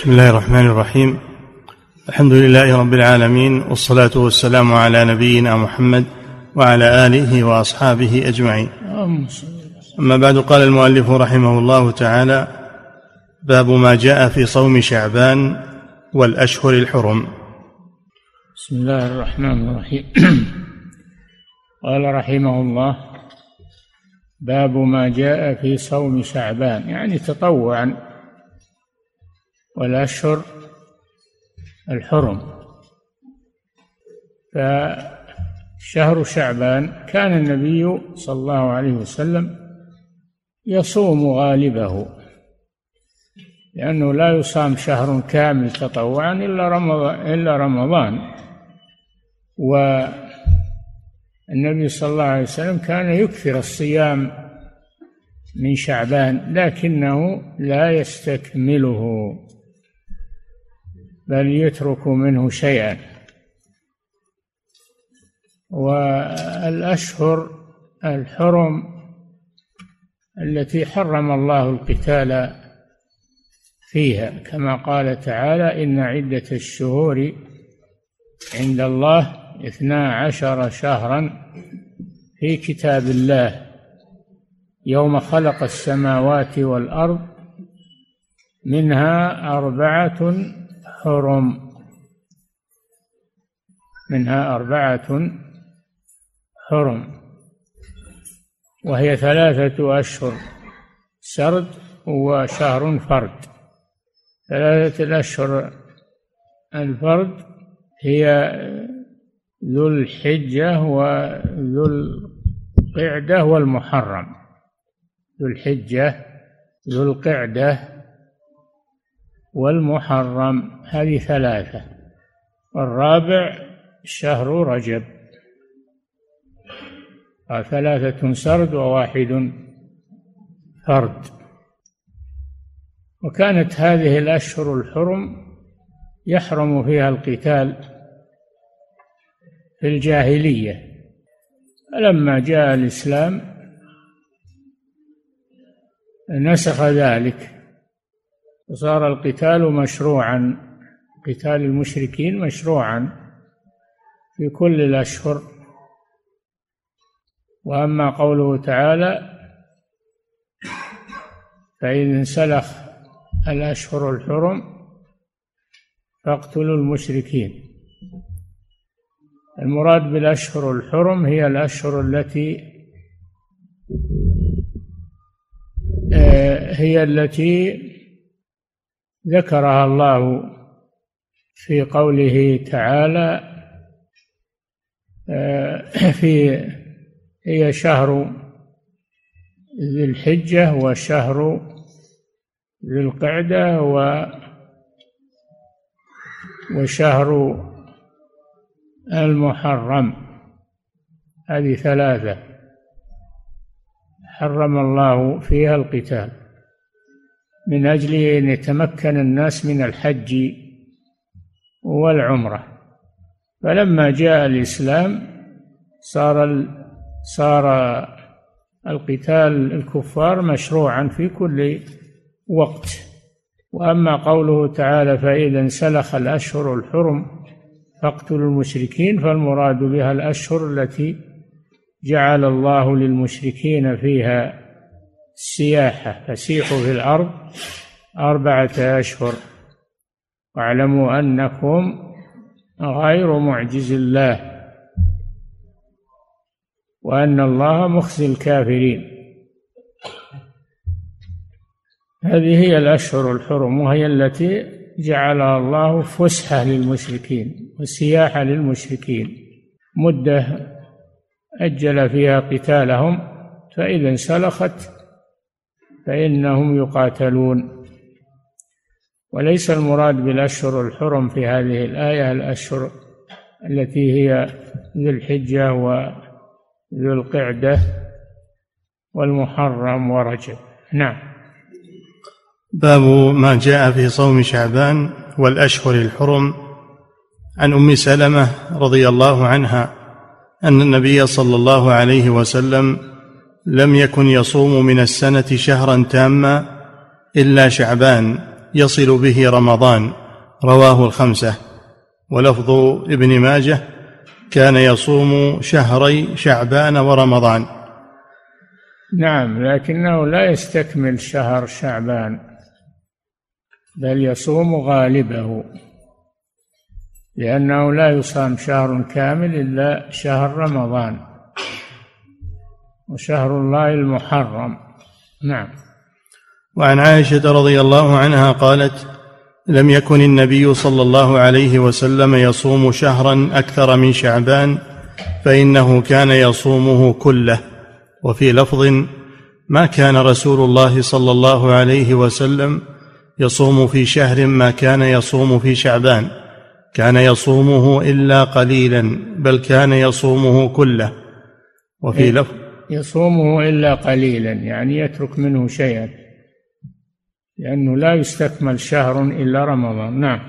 بسم الله الرحمن الرحيم. الحمد لله رب العالمين والصلاة والسلام على نبينا محمد وعلى آله وأصحابه أجمعين. أما بعد قال المؤلف رحمه الله تعالى باب ما جاء في صوم شعبان والأشهر الحرم. بسم الله الرحمن الرحيم. قال رحمه الله باب ما جاء في صوم شعبان يعني تطوعا. والأشهر الحرم. فشهر شعبان كان النبي صلى الله عليه وسلم يصوم غالبه لأنه لا يصام شهر كامل تطوعا إلا رمضان إلا رمضان. والنبي صلى الله عليه وسلم كان يكثر الصيام من شعبان لكنه لا يستكمله. بل يترك منه شيئا. والأشهر الحرم التي حرم الله القتال فيها كما قال تعالى إن عدة الشهور عند الله اثنا عشر شهرا في كتاب الله. يوم خلق السماوات والأرض منها أربعة حرم منها أربعة حرم وهي ثلاثة أشهر سرد وشهر فرد. ثلاثة الأشهر الفرد هي ذو الحجة وذو القعدة والمحرم. ذو الحجة ذو القعدة والمحرم. هذه ثلاثة. والرابع شهر رجب. ثلاثة سرد وواحد فرد. وكانت هذه الأشهر الحرم يحرم فيها القتال في الجاهلية. فلما جاء الإسلام نسخ ذلك. وصار القتال مشروعا قتال المشركين مشروعا في كل الأشهر. وأما قوله تعالى فإن انسلخ الأشهر الحرم فاقتلوا المشركين. المراد بالأشهر الحرم هي الأشهر التي آه، هي التي ذكرها الله في قوله تعالى آه، في هي شهر ذي الحجة وشهر ذي القعدة و وشهر المحرم. هذه ثلاثة حرم الله فيها القتال. من أجل أن يتمكن الناس من الحج والعمرة. فلما جاء الإسلام صار صار القتال الكفار مشروعا في كل وقت. وأما قوله تعالى فإذا انسلخ الأشهر الحرم فاقتلوا المشركين فالمراد بها الأشهر التي جعل الله للمشركين فيها السياحة فسيحوا في الأرض أربعة أشهر. واعلموا أنكم غير معجز الله وأن الله مخزي الكافرين. هذه هي الأشهر الحرم وهي التي جعلها الله فسحة للمشركين وسياحة للمشركين. مدة أجل فيها قتالهم فإذا انسلخت فإنهم يقاتلون. وليس المراد بالأشهر الحرم في هذه الآية الأشهر التي هي ذي الحجة وذو القعدة والمحرم ورجب. نعم. باب ما جاء في صوم شعبان والأشهر الحرم. عن أم سلمة رضي الله عنها أن النبي صلى الله عليه وسلم لم يكن يصوم من السنة شهرا تاما إلا شعبان يصل به رمضان رواه الخمسة. ولفظ ابن ماجه كان يصوم شهري شعبان ورمضان. نعم لكنه لا يستكمل شهر شعبان بل يصوم غالبه لأنه لا يصام شهر كامل إلا شهر رمضان. وشهر الله المحرم. نعم. وعن عائشة رضي الله عنها قالت لم يكن النبي صلى الله عليه وسلم يصوم شهرا أكثر من شعبان فإنه كان يصومه كله. وفي لفظ ما كان رسول الله صلى الله عليه وسلم يصوم في شهر ما كان يصوم في شعبان. كان يصومه إلا قليلا بل كان يصومه كله. وفي إيه، لفظ يصومه إلا قليلا يعني يترك منه شيئا لأنه لا يستكمل شهر إلا رمضان. نعم.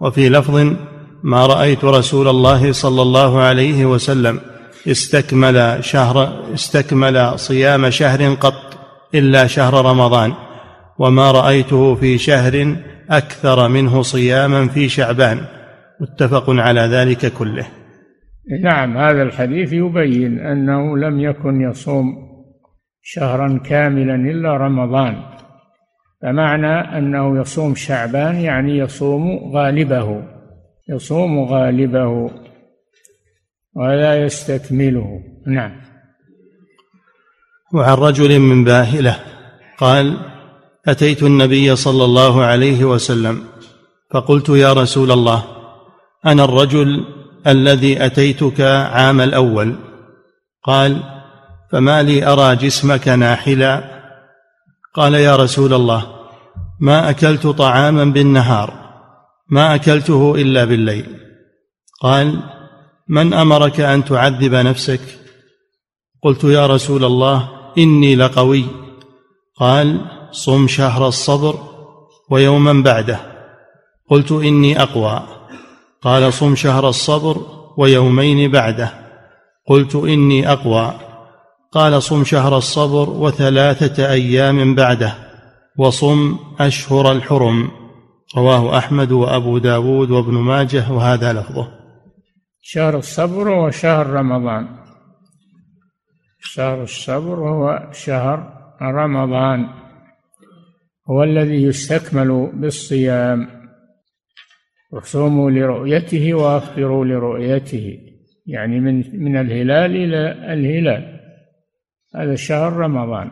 وفي لفظ ما رأيت رسول الله صلى الله عليه وسلم استكمل شهر استكمل صيام شهر قط إلا شهر رمضان وما رأيته في شهر أكثر منه صياما في شعبان متفق على ذلك كله. نعم هذا الحديث يبين أنه لم يكن يصوم شهرا كاملا إلا رمضان. فمعنى أنه يصوم شعبان يعني يصوم غالبه يصوم غالبه ولا يستكمله. نعم. وعن رجل من باهلة قال أتيت النبي صلى الله عليه وسلم فقلت يا رسول الله أنا الرجل الذي أتيتك عام الأول. قال فما لي أرى جسمك ناحلا. قال يا رسول الله ما أكلت طعاما بالنهار ما أكلته إلا بالليل. قال من أمرك أن تعذب نفسك؟ قلت يا رسول الله إني لقوي. قال صم شهر الصبر ويوما بعده. قلت إني أقوى. قال صم شهر الصبر ويومين بعده. قلت إني أقوى. قال صم شهر الصبر وثلاثة أيام بعده. وصم أشهر الحرم. رواه أحمد وأبو داود وابن ماجه وهذا لفظه. شهر الصبر هو شهر رمضان. شهر الصبر هو شهر رمضان. هو الذي يستكمل بالصيام. وصوموا لرؤيته وافطروا لرؤيته يعني من من الهلال إلى الهلال. هذا شهر رمضان.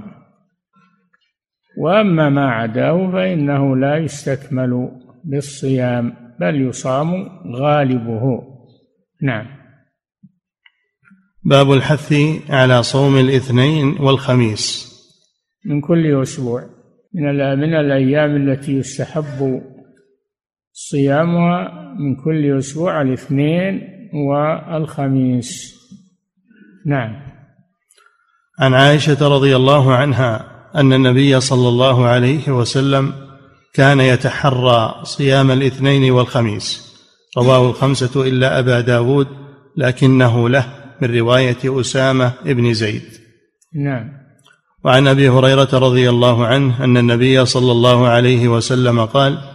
وأما ما عداه فإنه لا يستكمل بالصيام بل يصام غالبه. نعم. باب الحث على صوم الاثنين والخميس. من كل أسبوع من من الأيام التي يستحب صيامها من كل أسبوع الاثنين والخميس. نعم. عن عائشة رضي الله عنها أن النبي صلى الله عليه وسلم كان يتحرى صيام الاثنين والخميس. رواه الخمسة إلا أبا داود لكنه له من رواية أسامة بن زيد. نعم. وعن أبي هريرة رضي الله عنه أن النبي صلى الله عليه وسلم قال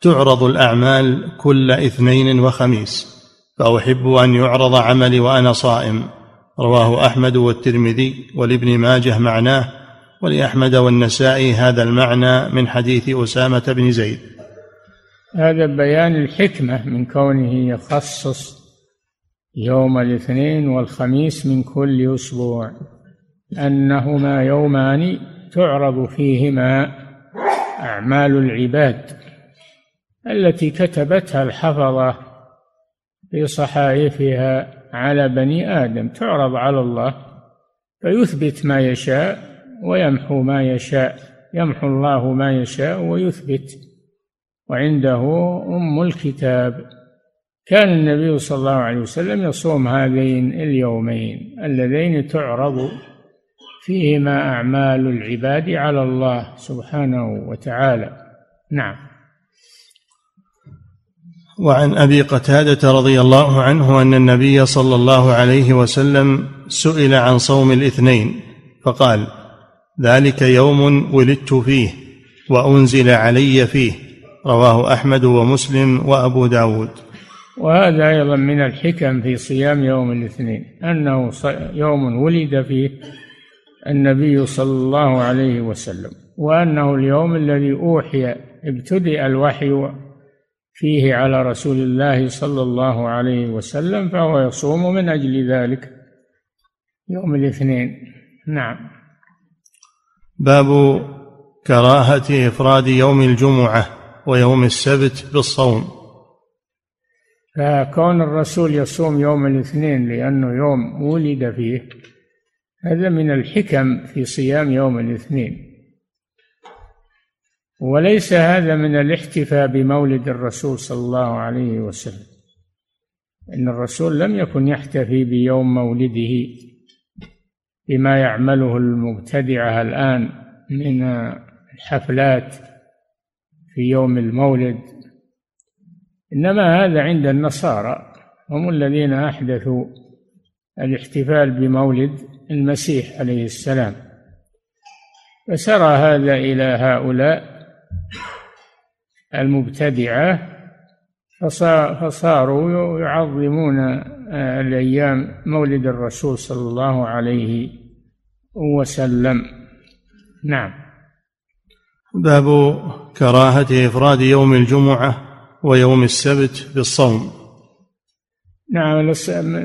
تعرض الأعمال كل اثنين وخميس فأحب أن يعرض عملي وأنا صائم. رواه أحمد والترمذي ولابن ماجه معناه ولأحمد والنسائي هذا المعنى من حديث أسامة بن زيد. هذا بيان الحكمة من كونه يخصص يوم الاثنين والخميس من كل أسبوع انهما يومان تعرض فيهما أعمال العباد. التي كتبتها الحفظة في صحائفها على بني آدم. تعرض على الله فيثبت ما يشاء ويمحو ما يشاء يمحو الله ما يشاء ويثبت. وعنده أم الكتاب. كان النبي صلى الله عليه وسلم يصوم هذين اليومين اللذين تعرض فيهما أعمال العباد على الله سبحانه وتعالى. نعم. وعن أبي قتادة رضي الله عنه أن النبي صلى الله عليه وسلم سئل عن صوم الاثنين فقال ذلك يوم ولدت فيه وأنزل علي فيه رواه أحمد ومسلم وأبو داود. وهذا أيضا من الحكم في صيام يوم الاثنين أنه يوم ولد فيه النبي صلى الله عليه وسلم وأنه اليوم الذي أوحي ابتدأ الوحي فيه على رسول الله صلى الله عليه وسلم فهو يصوم من أجل ذلك يوم الاثنين. نعم. باب كراهة إفراد يوم الجمعة ويوم السبت بالصوم. فكون الرسول يصوم يوم الاثنين لأنه يوم ولد فيه هذا من الحكم في صيام يوم الاثنين. وليس هذا من الاحتفاء بمولد الرسول صلى الله عليه وسلم. إن الرسول لم يكن يحتفي بيوم مولده بما يعمله المبتدعه الآن من الحفلات في يوم المولد. إنما هذا عند النصارى هم الذين أحدثوا الاحتفال بمولد المسيح عليه السلام. فسرى هذا إلى هؤلاء المبتدعة فصاروا يعظمون آه، الأيام مولد الرسول صلى الله عليه وسلم. نعم. باب كراهة إفراد يوم الجمعة ويوم السبت بالصوم. نعم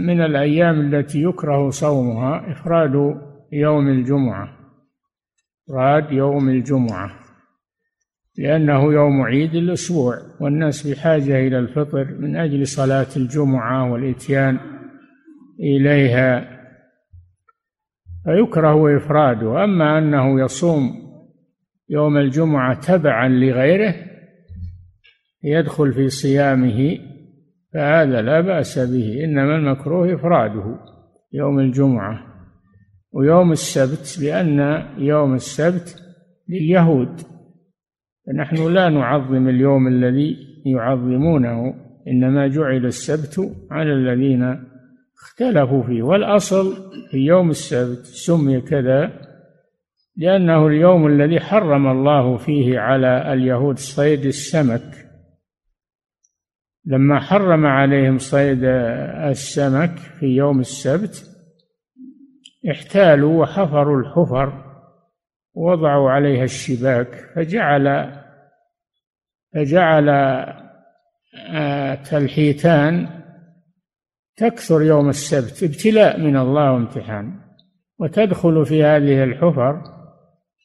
من الأيام التي يكره صومها إفراد يوم الجمعة. إفراد يوم الجمعة. لأنه يوم عيد الأسبوع والناس بحاجة إلى الفطر من أجل صلاة الجمعة والإتيان إليها. فيكره إفراده. أما أنه يصوم يوم الجمعة تبعا لغيره يدخل في صيامه فهذا لا بأس به إنما المكروه إفراده يوم الجمعة. ويوم السبت لأن يوم السبت لليهود. فنحن لا نعظم اليوم الذي يعظمونه إنما جعل السبت على الذين اختلفوا فيه. والأصل في يوم السبت سمي كذا لأنه اليوم الذي حرم الله فيه على اليهود صيد السمك. لما حرم عليهم صيد السمك في يوم السبت احتالوا وحفروا الحفر. وضعوا عليها الشباك فجعل فجعل الحيتان تكثر يوم السبت ابتلاء من الله وامتحان. وتدخل في هذه الحفر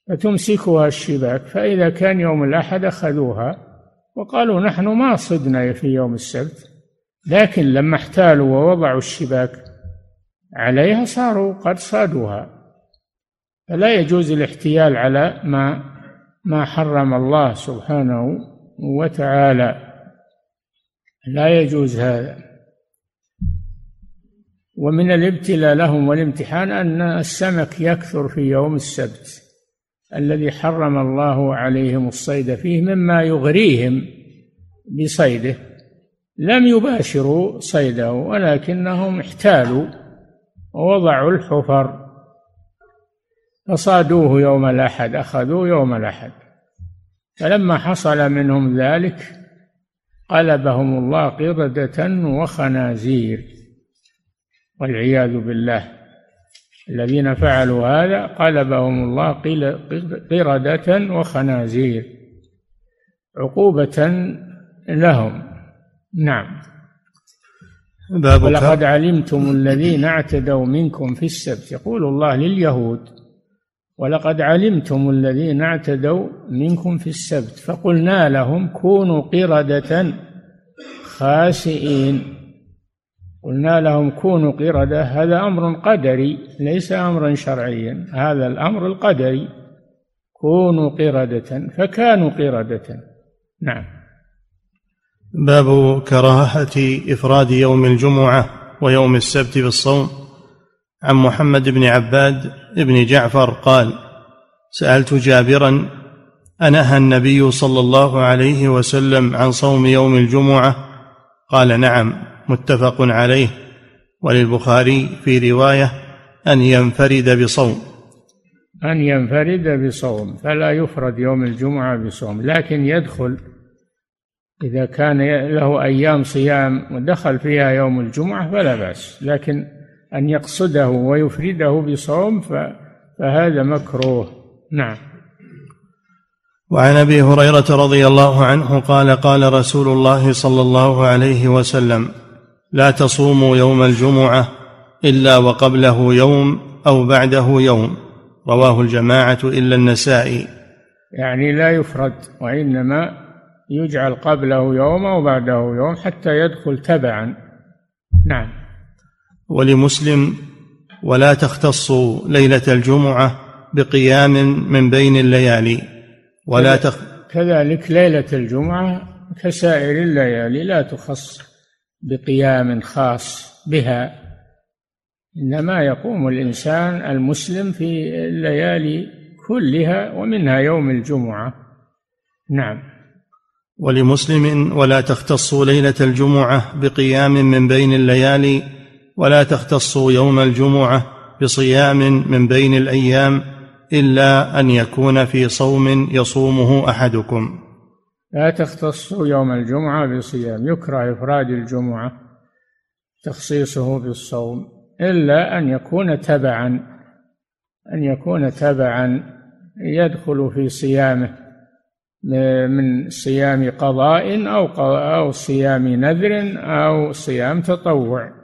فتمسكها الشباك فإذا كان يوم الأحد أخذوها وقالوا نحن ما صدنا في يوم السبت لكن لما احتالوا ووضعوا الشباك عليها صاروا قد صادوها. فلا يجوز الاحتيال على ما ما حرم الله سبحانه وتعالى. لا يجوز هذا. ومن الابتلاء لهم والامتحان أن السمك يكثر في يوم السبت الذي حرم الله عليهم الصيد فيه مما يغريهم بصيده. لم يباشروا صيده ولكنهم احتالوا ووضعوا الحفر. فصادوه يوم الأحد أخذوه يوم الأحد. فلما حصل منهم ذلك قلبهم الله قردة وخنازير. والعياذ بالله الذين فعلوا هذا قلبهم الله قردة وخنازير. عقوبة لهم. نعم. ولقد علمتم الذين اعتدوا منكم في السبت. يقول الله لليهود ولقد علمتم الذين اعتدوا منكم في السبت فقلنا لهم كونوا قردة خاسئين. قلنا لهم كونوا قردة هذا أمر قدري ليس أمرا شرعيا هذا الأمر القدري. كونوا قردة فكانوا قردة. نعم. باب كراهة إفراد يوم الجمعة ويوم السبت بالصوم. عن محمد بن عباد بن جعفر قال سألت جابرا أنهى النبي صلى الله عليه وسلم عن صوم يوم الجمعة؟ قال نعم متفق عليه. وللبخاري في رواية أن ينفرد بصوم. أن ينفرد بصوم فلا يفرد يوم الجمعة بصوم لكن يدخل إذا كان له أيام صيام ودخل فيها يوم الجمعة فلا بأس لكن أن يقصده ويفرده بصوم فهذا مكروه. نعم. وعن أبي هريرة رضي الله عنه قال قال رسول الله صلى الله عليه وسلم لا تصوموا يوم الجمعة إلا وقبله يوم أو بعده يوم. رواه الجماعة إلا النسائي. يعني لا يفرد وإنما يجعل قبله يوم أو بعده يوم حتى يدخل تبعا. نعم. ولمسلم ولا تختصوا ليلة الجمعة بقيام من بين الليالي ولا تخ... كذلك ليلة الجمعة كسائر الليالي لا تخص بقيام خاص بها. إنما يقوم الإنسان المسلم في الليالي كلها ومنها يوم الجمعة. نعم. ولمسلم ولا تختصوا ليلة الجمعة بقيام من بين الليالي ولا تختصوا يوم الجمعة بصيام من بين الأيام إلا أن يكون في صوم يصومه أحدكم. لا تختصوا يوم الجمعة بصيام يكره إفراد الجمعة تخصيصه بالصوم إلا أن يكون تبعا أن يكون تبعا يدخل في صيامه من صيام قضاء أو أو صيام نذر أو صيام تطوع.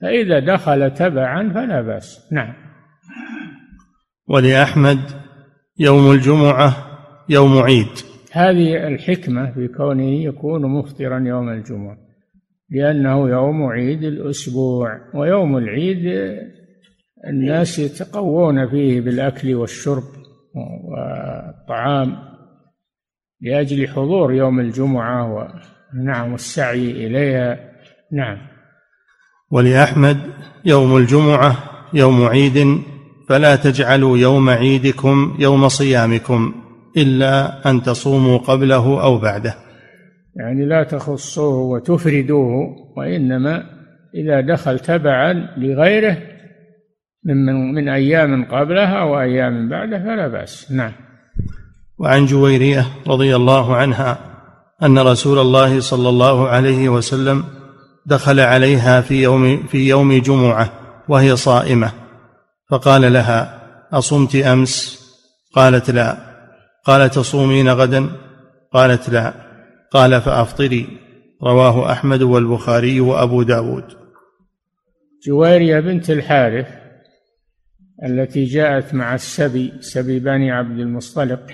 فإذا دخل تبعا فلا بأس. نعم. ولأحمد يوم الجمعة يوم عيد. هذه الحكمة في كونه يكون مفطرا يوم الجمعة لأنه يوم عيد الأسبوع ويوم العيد الناس يتقوون فيه بالأكل والشرب والطعام لأجل حضور يوم الجمعة و... نعم والسعي إليها. نعم. ولأحمد يوم الجمعة يوم عيد فلا تجعلوا يوم عيدكم يوم صيامكم إلا أن تصوموا قبله أو بعده. يعني لا تخصوه وتفردوه وإنما إذا دخل تبعا لغيره من, من, من أيام قبلها وأيام بعده فلا بأس. نعم. وعن جويرية رضي الله عنها أن رسول الله صلى الله عليه وسلم دخل عليها في يوم في يوم جمعة وهي صائمة. فقال لها أصمت أمس؟ قالت لا. قال تصومين غدا؟ قالت لا. قال فأفطري. رواه أحمد والبخاري وأبو داود. جويريه بنت الحارث التي جاءت مع السبي سبي بني عبد المصطلق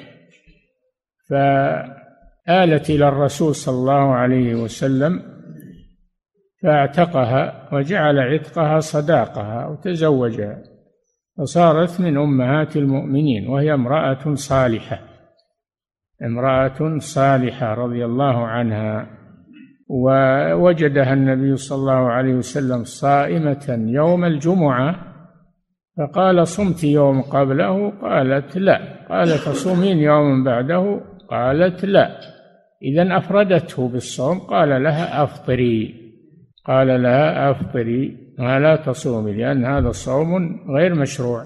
فآلت إلى الرسول صلى الله عليه وسلم فاعتقها وجعل عتقها صداقها وتزوجها. فصارت من أمهات المؤمنين وهي امرأة صالحة. امرأة صالحة رضي الله عنها. ووجدها النبي صلى الله عليه وسلم صائمة يوم الجمعة. فقال صمت يوم قبله؟ قالت لا قال تصومين يوم بعده؟ قالت لا إذا أفردته بالصوم قال لها أفطري قال لها أفطري. ولا تصومي لأن هذا صوم غير مشروع.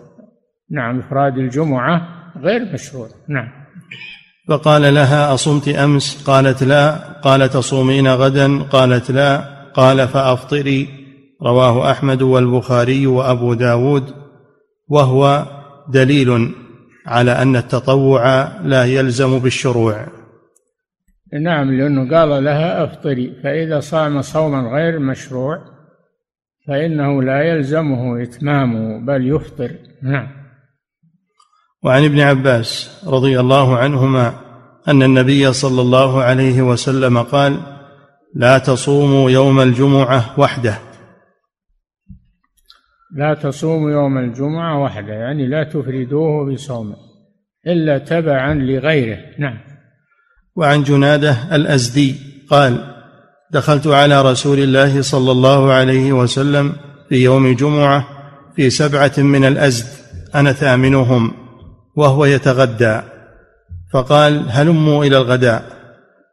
نعم إفراد الجمعة غير مشروع. نعم. فقال لها أصمت أمس؟ قالت لا. قال تصومين غدا؟ قالت لا. قال فأفطري. رواه أحمد والبخاري وأبو داود. وهو دليل على أن التطوع لا يلزم بالشروع. نعم لأنه قال لها أفطري فإذا صام صوما غير مشروع فإنه لا يلزمه إتمامه بل يفطر. نعم. وعن ابن عباس رضي الله عنهما أن النبي صلى الله عليه وسلم قال لا تصوموا يوم الجمعة وحده. لا تصوموا يوم الجمعة وحده يعني لا تفردوه بصوم إلا تبعا لغيره. نعم. وعن جنادة الأزدي قال دخلت على رسول الله صلى الله عليه وسلم في يوم جمعة في سبعة من الأزد أنا ثامنهم وهو يتغدى. فقال هلموا إلى الغداء.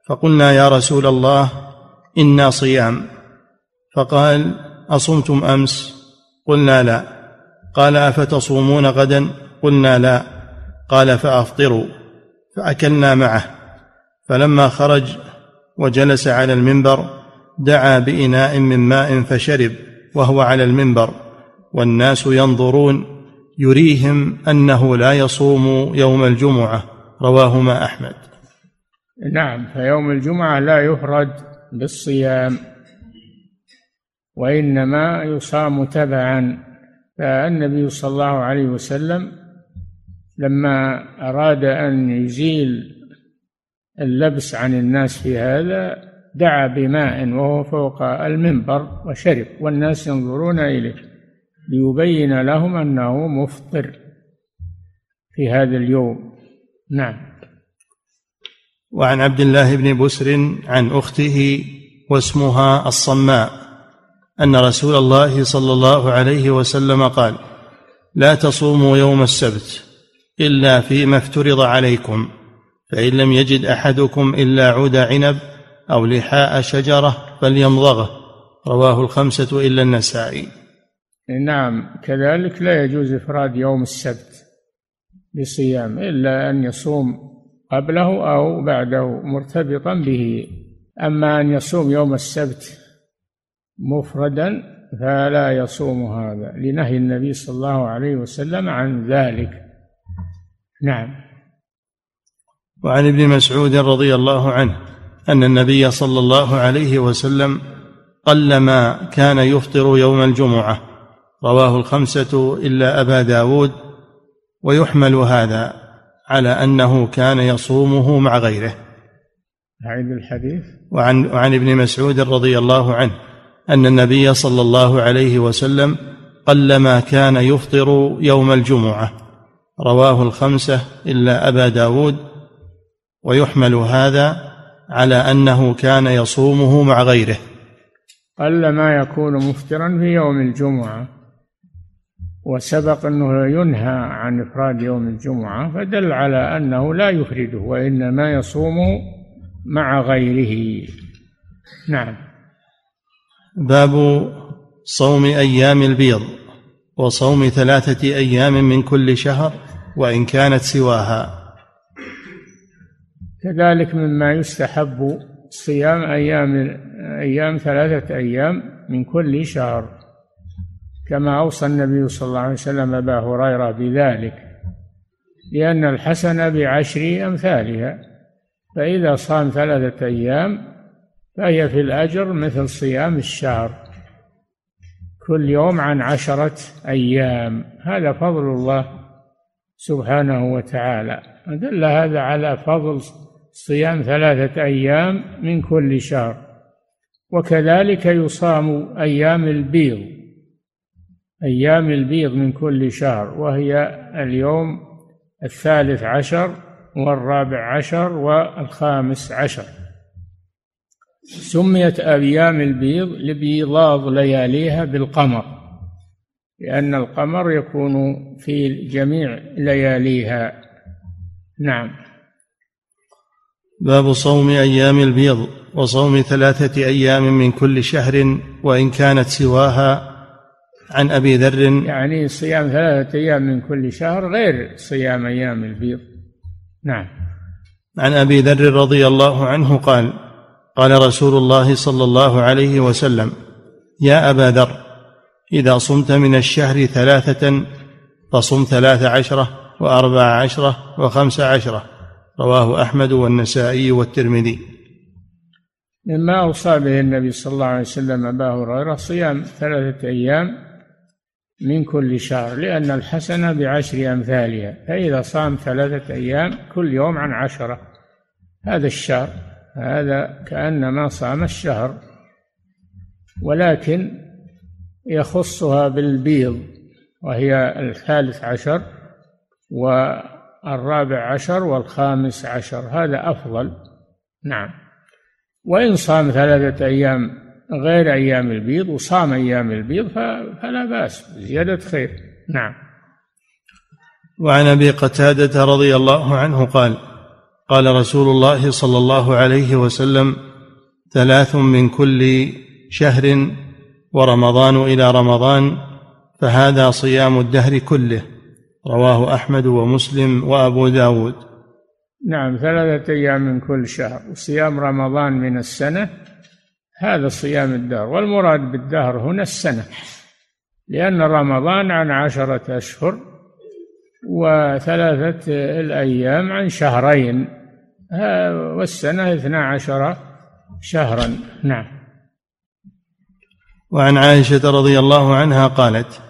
فقلنا يا رسول الله إنا صيام. فقال أصمتم أمس؟ قلنا لا. قال أفتصومون غدا؟ قلنا لا. قال فأفطروا. فأكلنا معه. فلما خرج وجلس على المنبر دعا بإناء من ماء فشرب وهو على المنبر. والناس ينظرون يريهم أنه لا يصوم يوم الجمعة. رواهما أحمد. نعم فيوم الجمعة لا يفرد بالصيام وإنما يصام تبعا. فالنبي صلى الله عليه وسلم لما أراد أن يزيل اللبس عن الناس في هذا دعا بماء وهو فوق المنبر وشرب والناس ينظرون إليه ليبين لهم أنه مفطر في هذا اليوم. نعم. وعن عبد الله بن بسر عن أخته واسمها الصماء أن رسول الله صلى الله عليه وسلم قال لا تصوموا يوم السبت إلا فيما افترض عليكم. فإن لم يجد أحدكم إلا عود عنب أو لحاء شجرة فليمضغه. رواه الخمسة إلا النسائي. نعم كذلك لا يجوز إفراد يوم السبت بصيام إلا أن يصوم قبله أو بعده مرتبطا به. أما أن يصوم يوم السبت مفردا فلا يصوم هذا لنهي النبي صلى الله عليه وسلم عن ذلك. نعم. وعن ابن مسعود رضي الله عنه أن النبي صلى الله عليه وسلم قلما كان يفطر يوم الجمعة. رواه الخمسة إلا أبا داود ويحمل هذا على أنه كان يصومه مع غيره. أعيد الحديث. وعن وعن ابن مسعود رضي الله عنه أن النبي صلى الله عليه وسلم قلما كان يفطر يوم الجمعة. رواه الخمسة إلا أبا داود ويحمل هذا على أنه كان يصومه مع غيره. قل ما يكون مفطرا في يوم الجمعة. وسبق أنه ينهى عن إفراد يوم الجمعة فدل على أنه لا يفرده وإنما يصومه مع غيره. نعم. باب صوم أيام البيض وصوم ثلاثة أيام من كل شهر وإن كانت سواها. كذلك مما يستحب صيام أيام أيام ثلاثة أيام من كل شهر. كما أوصى النبي صلى الله عليه وسلم أبا هريرة بذلك لأن الحسنة بعشر أمثالها فإذا صام ثلاثة أيام فهي في الأجر مثل صيام الشهر. كل يوم عن عشرة أيام. هذا فضل الله سبحانه وتعالى. دل هذا على فضل صيام ثلاثة أيام من كل شهر وكذلك يصام أيام البيض أيام البيض من كل شهر وهي اليوم الثالث عشر والرابع عشر والخامس عشر. سميت أيام البيض لبيضاض لياليها بالقمر لأن القمر يكون في جميع لياليها. نعم. باب صوم أيام البيض وصوم ثلاثة أيام من كل شهر وإن كانت سواها. عن أبي ذر. يعني صيام ثلاثة أيام من كل شهر غير صيام أيام البيض. نعم. عن أبي ذر رضي الله عنه قال قال رسول الله صلى الله عليه وسلم يا أبا ذر إذا صمت من الشهر ثلاثة فصم ثلاث عشرة وأربع عشرة وخمس عشرة. رواه أحمد والنسائي والترمذي. مما أوصى به النبي صلى الله عليه وسلم أبا هريرة صيام ثلاثة أيام من كل شهر لأن الحسنة بعشر أمثالها فإذا صام ثلاثة أيام كل يوم عن عشرة. هذا الشهر هذا كأنما صام الشهر. ولكن يخصها بالبيض وهي الثالث عشر و الرابع عشر والخامس عشر. هذا أفضل. نعم. وإن صام ثلاثة أيام غير أيام البيض وصام أيام البيض فلا بأس. زيادة خير. نعم. وعن أبي قتادة رضي الله عنه قال قال رسول الله صلى الله عليه وسلم ثلاث من كل شهر ورمضان إلى رمضان فهذا صيام الدهر كله. رواه أحمد ومسلم وأبو داود. نعم ثلاثة أيام من كل شهر. وصيام رمضان من السنة هذا صيام الدهر. والمراد بالدهر هنا السنة لأن رمضان عن عشرة أشهر وثلاثة الأيام عن شهرين. والسنة اثنا عشر شهرا. نعم. وعن عائشة رضي الله عنها قالت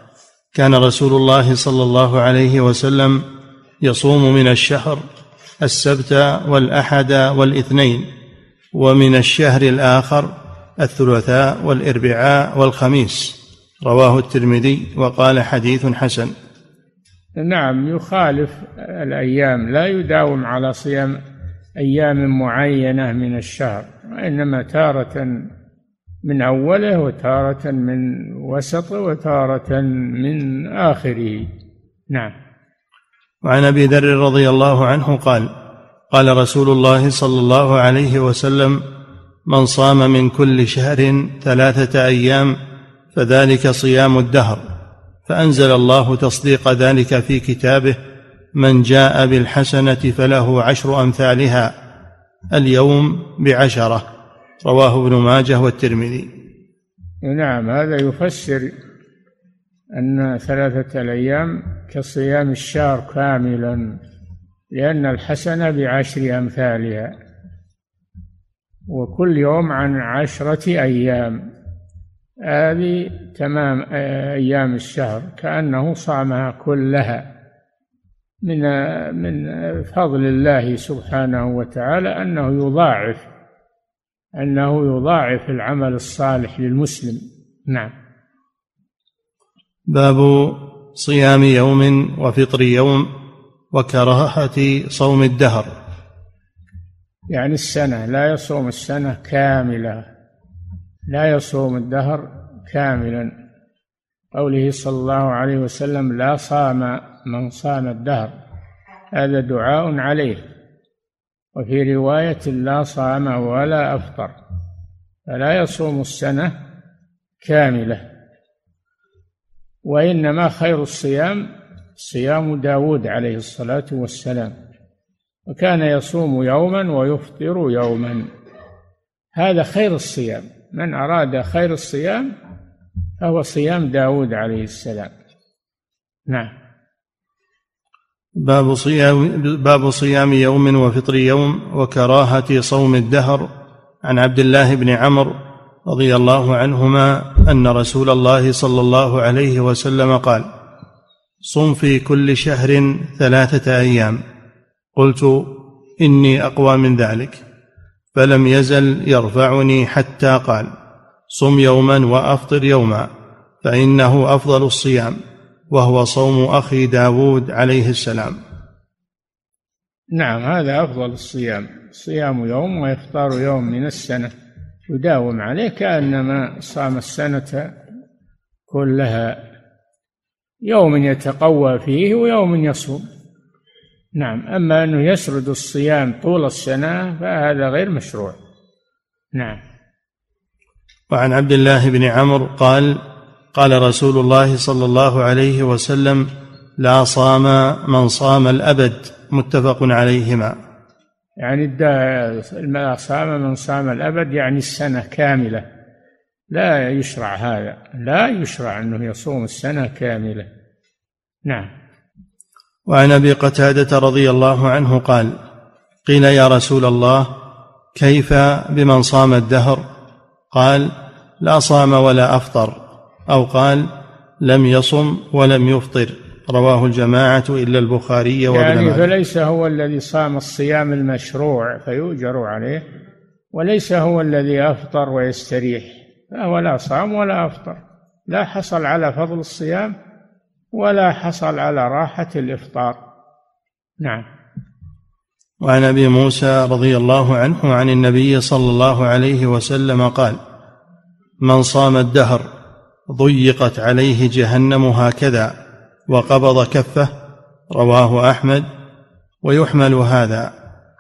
كان رسول الله صلى الله عليه وسلم يصوم من الشهر السبت والأحد والإثنين ومن الشهر الآخر الثلاثاء والإربعاء والخميس. رواه الترمذي وقال حديث حسن. نعم يخالف الأيام لا يداوم على صيام أيام معينة من الشهر وإنما تارة من أوله وتارة من وسطه وتارة من آخره. نعم. وعن أبي ذر رضي الله عنه قال قال رسول الله صلى الله عليه وسلم من صام من كل شهر ثلاثة أيام فذلك صيام الدهر فأنزل الله تصديق ذلك في كتابه من جاء بالحسنة فله عشر أمثالها اليوم بعشرة. رواه ابن ماجه والترمذي. نعم هذا يفسر أن ثلاثة الأيام كصيام الشهر كاملا لأن الحسنة بعشر أمثالها وكل يوم عن عشرة أيام. هذه تمام أيام الشهر كأنه صامها كلها. من من فضل الله سبحانه وتعالى أنه يضاعف أنه يضاعف العمل الصالح للمسلم. نعم. باب صيام يوم وفطر يوم وكراهة صوم الدهر. يعني السنة لا يصوم السنة كاملة. لا يصوم الدهر كاملا. قوله صلى الله عليه وسلم لا صام من صام الدهر. هذا دعاء عليه. وفي رواية لا صام ولا أفطر فلا يصوم السنة كاملة وإنما خير الصيام صيام داود عليه الصلاة والسلام وكان يصوم يوما ويفطر يوما. هذا خير الصيام من أراد خير الصيام فهو صيام داود عليه السلام. نعم. باب صيام باب صيام يوم وفطر يوم وكراهة صوم الدهر. عن عبد الله بن عمرو رضي الله عنهما أن رسول الله صلى الله عليه وسلم قال صم في كل شهر ثلاثة أيام. قلت إني أقوى من ذلك. فلم يزل يرفعني حتى قال صم يوما وأفطر يوما فإنه أفضل الصيام. وهو صوم أخي داود عليه السلام. نعم هذا أفضل الصيام. صيام يوم وإفطار يوم من السنة. يداوم عليه كأنما صام السنة كلها. يوم يتقوى فيه ويوم يصوم. نعم أما أنه يسرد الصيام طول السنة فهذا غير مشروع. نعم. وعن عبد الله بن عمرو قال قال رسول الله صلى الله عليه وسلم لا صام من صام الأبد. متفق عليهما. يعني لا صام من صام الأبد يعني السنة كاملة. لا يشرع هذا. لا يشرع أنه يصوم السنة كاملة. نعم. وعن أبي قتادة رضي الله عنه قال قيل يا رسول الله كيف بمن صام الدهر؟ قال لا صام ولا أفطر. أو قال لم يصم ولم يفطر. رواه الجماعة إلا البخاري وابن يعني فليس هو الذي صام الصيام المشروع فيؤجر عليه وليس هو الذي أفطر ويستريح. فهو لا صام ولا أفطر. لا حصل على فضل الصيام ولا حصل على راحة الإفطار. نعم. وعن أبي موسى رضي الله عنه عن النبي صلى الله عليه وسلم قال من صام الدهر ضيقت عليه جهنم هكذا وقبض كفه رواه أحمد ويحمل هذا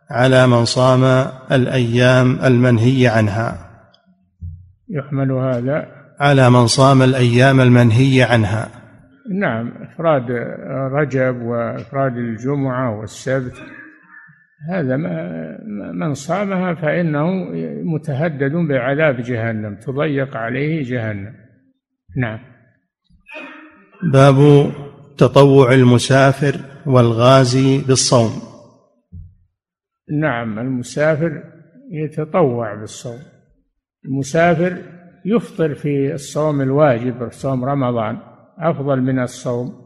على من صام الأيام المنهي عنها. يحمل هذا على من صام الأيام المنهي عنها. نعم إفراد رجب وإفراد الجمعة والسبت هذا من صامها فإنه متهدد بعذاب جهنم تضيق عليه جهنم. نعم. باب تطوع المسافر والغازي بالصوم. نعم المسافر يتطوع بالصوم. المسافر يفطر في الصوم الواجب صوم رمضان أفضل من الصوم.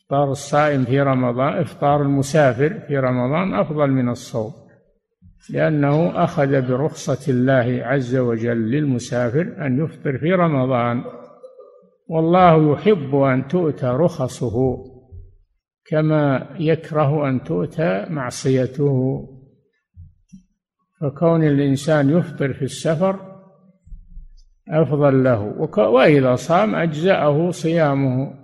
إفطار الصائم في رمضان إفطار المسافر في رمضان أفضل من الصوم لأنه أخذ برخصة الله عز وجل للمسافر أن يفطر في رمضان. والله يحب أن تؤتى رخصه كما يكره أن تؤتى معصيته. فكون الإنسان يفطر في السفر أفضل له. وإذا صام أجزأه صيامه.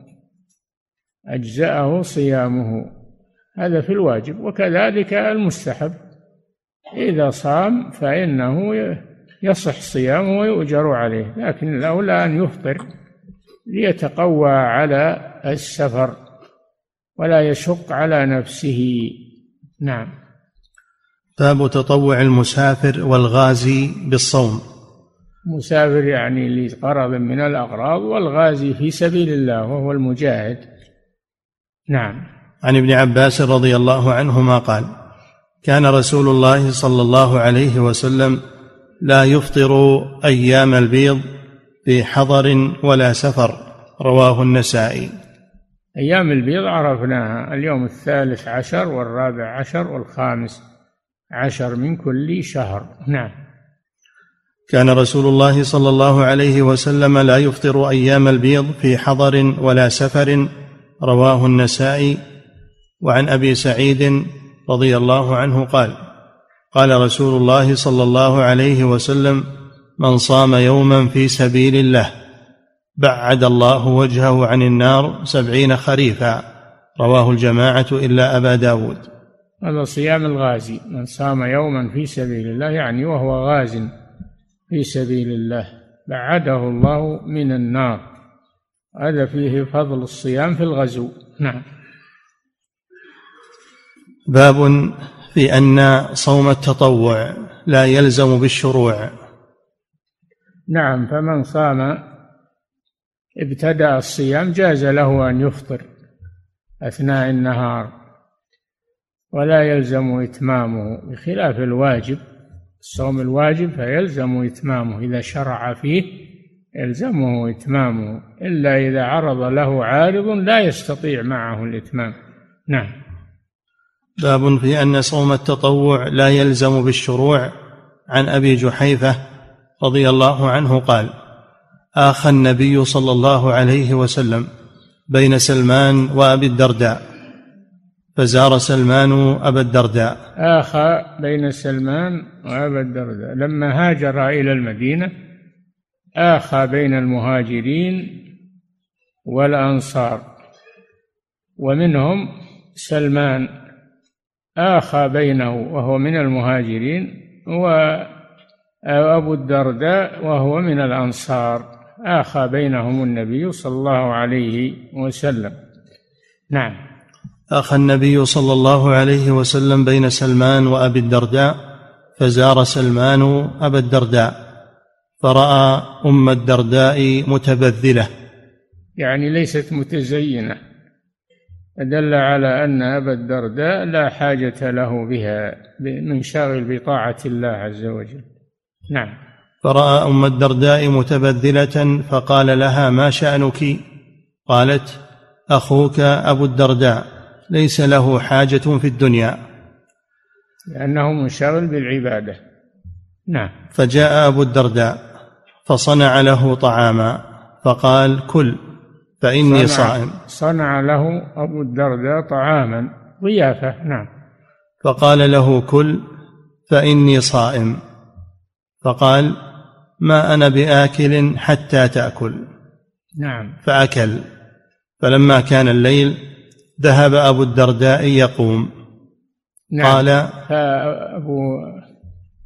أجزأه صيامه. هذا في الواجب. وكذلك المستحب. إذا صام فإنه يصح صيامه ويؤجر عليه. لكن الأولى أن يفطر ليتقوى على السفر ولا يشق على نفسه. نعم. باب تطوع المسافر والغازي بالصوم. مسافر يعني لغرض من الأغراض والغازي في سبيل الله وهو المجاهد. نعم. عن ابن عباس رضي الله عنهما قال كان رسول الله صلى الله عليه وسلم لا يفطر أيام البيض في حضر ولا سفر رواه النسائي. أيام البيض عرفناها اليوم الثالث عشر والرابع عشر والخامس عشر من كل شهر. نعم. كان رسول الله صلى الله عليه وسلم لا يفطر أيام البيض في حضر ولا سفر رواه النسائي. وعن أبي سعيد رضي الله عنه قال قال رسول الله صلى الله عليه وسلم من صام يوما في سبيل الله. بعد الله وجهه عن النار سبعين خريفا. رواه الجماعة إلا أبا داود. هذا صيام الغازي. من صام يوما في سبيل الله يعني وهو غاز في سبيل الله بعده الله من النار. هذا فيه فضل الصيام في الغزو. نعم. باب في أن صوم التطوع لا يلزم بالشروع. نعم فمن صام ابتدأ الصيام جاز له أن يفطر أثناء النهار ولا يلزم إتمامه بخلاف الواجب. الصوم الواجب فيلزم إتمامه إذا شرع فيه يلزمه إتمامه إلا إذا عرض له عارض لا يستطيع معه الإتمام. نعم. باب في أن صوم التطوع لا يلزم بالشروع. عن أبي جحيفة رضي الله عنه قال آخى النبي صلى الله عليه وسلم بين سلمان وأبي الدرداء فزار سلمان أبا الدرداء. آخى بين سلمان وأبا الدرداء. لما هاجر إلى المدينة آخى بين المهاجرين والأنصار ومنهم سلمان. آخى بينه وهو من المهاجرين وأبو الدرداء وهو من الأنصار. آخى بينهم النبي صلى الله عليه وسلم. نعم. آخى النبي صلى الله عليه وسلم بين سلمان وأبي الدرداء فزار سلمان أبا الدرداء فرأى أم الدرداء متبذلة. يعني ليست متزينة. دل على أن أبا الدرداء لا حاجة له بها منشغل بطاعة الله عز وجل. نعم. فرأى أم الدرداء متبذلة فقال لها ما شأنك؟ قالت أخوك أبو الدرداء ليس له حاجة في الدنيا. لأنه منشغل بالعبادة. نعم. فجاء أبو الدرداء فصنع له طعاما فقال كل فإني صنع صائم. صنع له أبو الدرداء طعاما ضيافة. نعم. فقال له كل فإني صائم. فقال ما أنا بآكل حتى تأكل. نعم. فأكل. فلما كان الليل ذهب أبو الدرداء يقوم. نعم. قال فأبو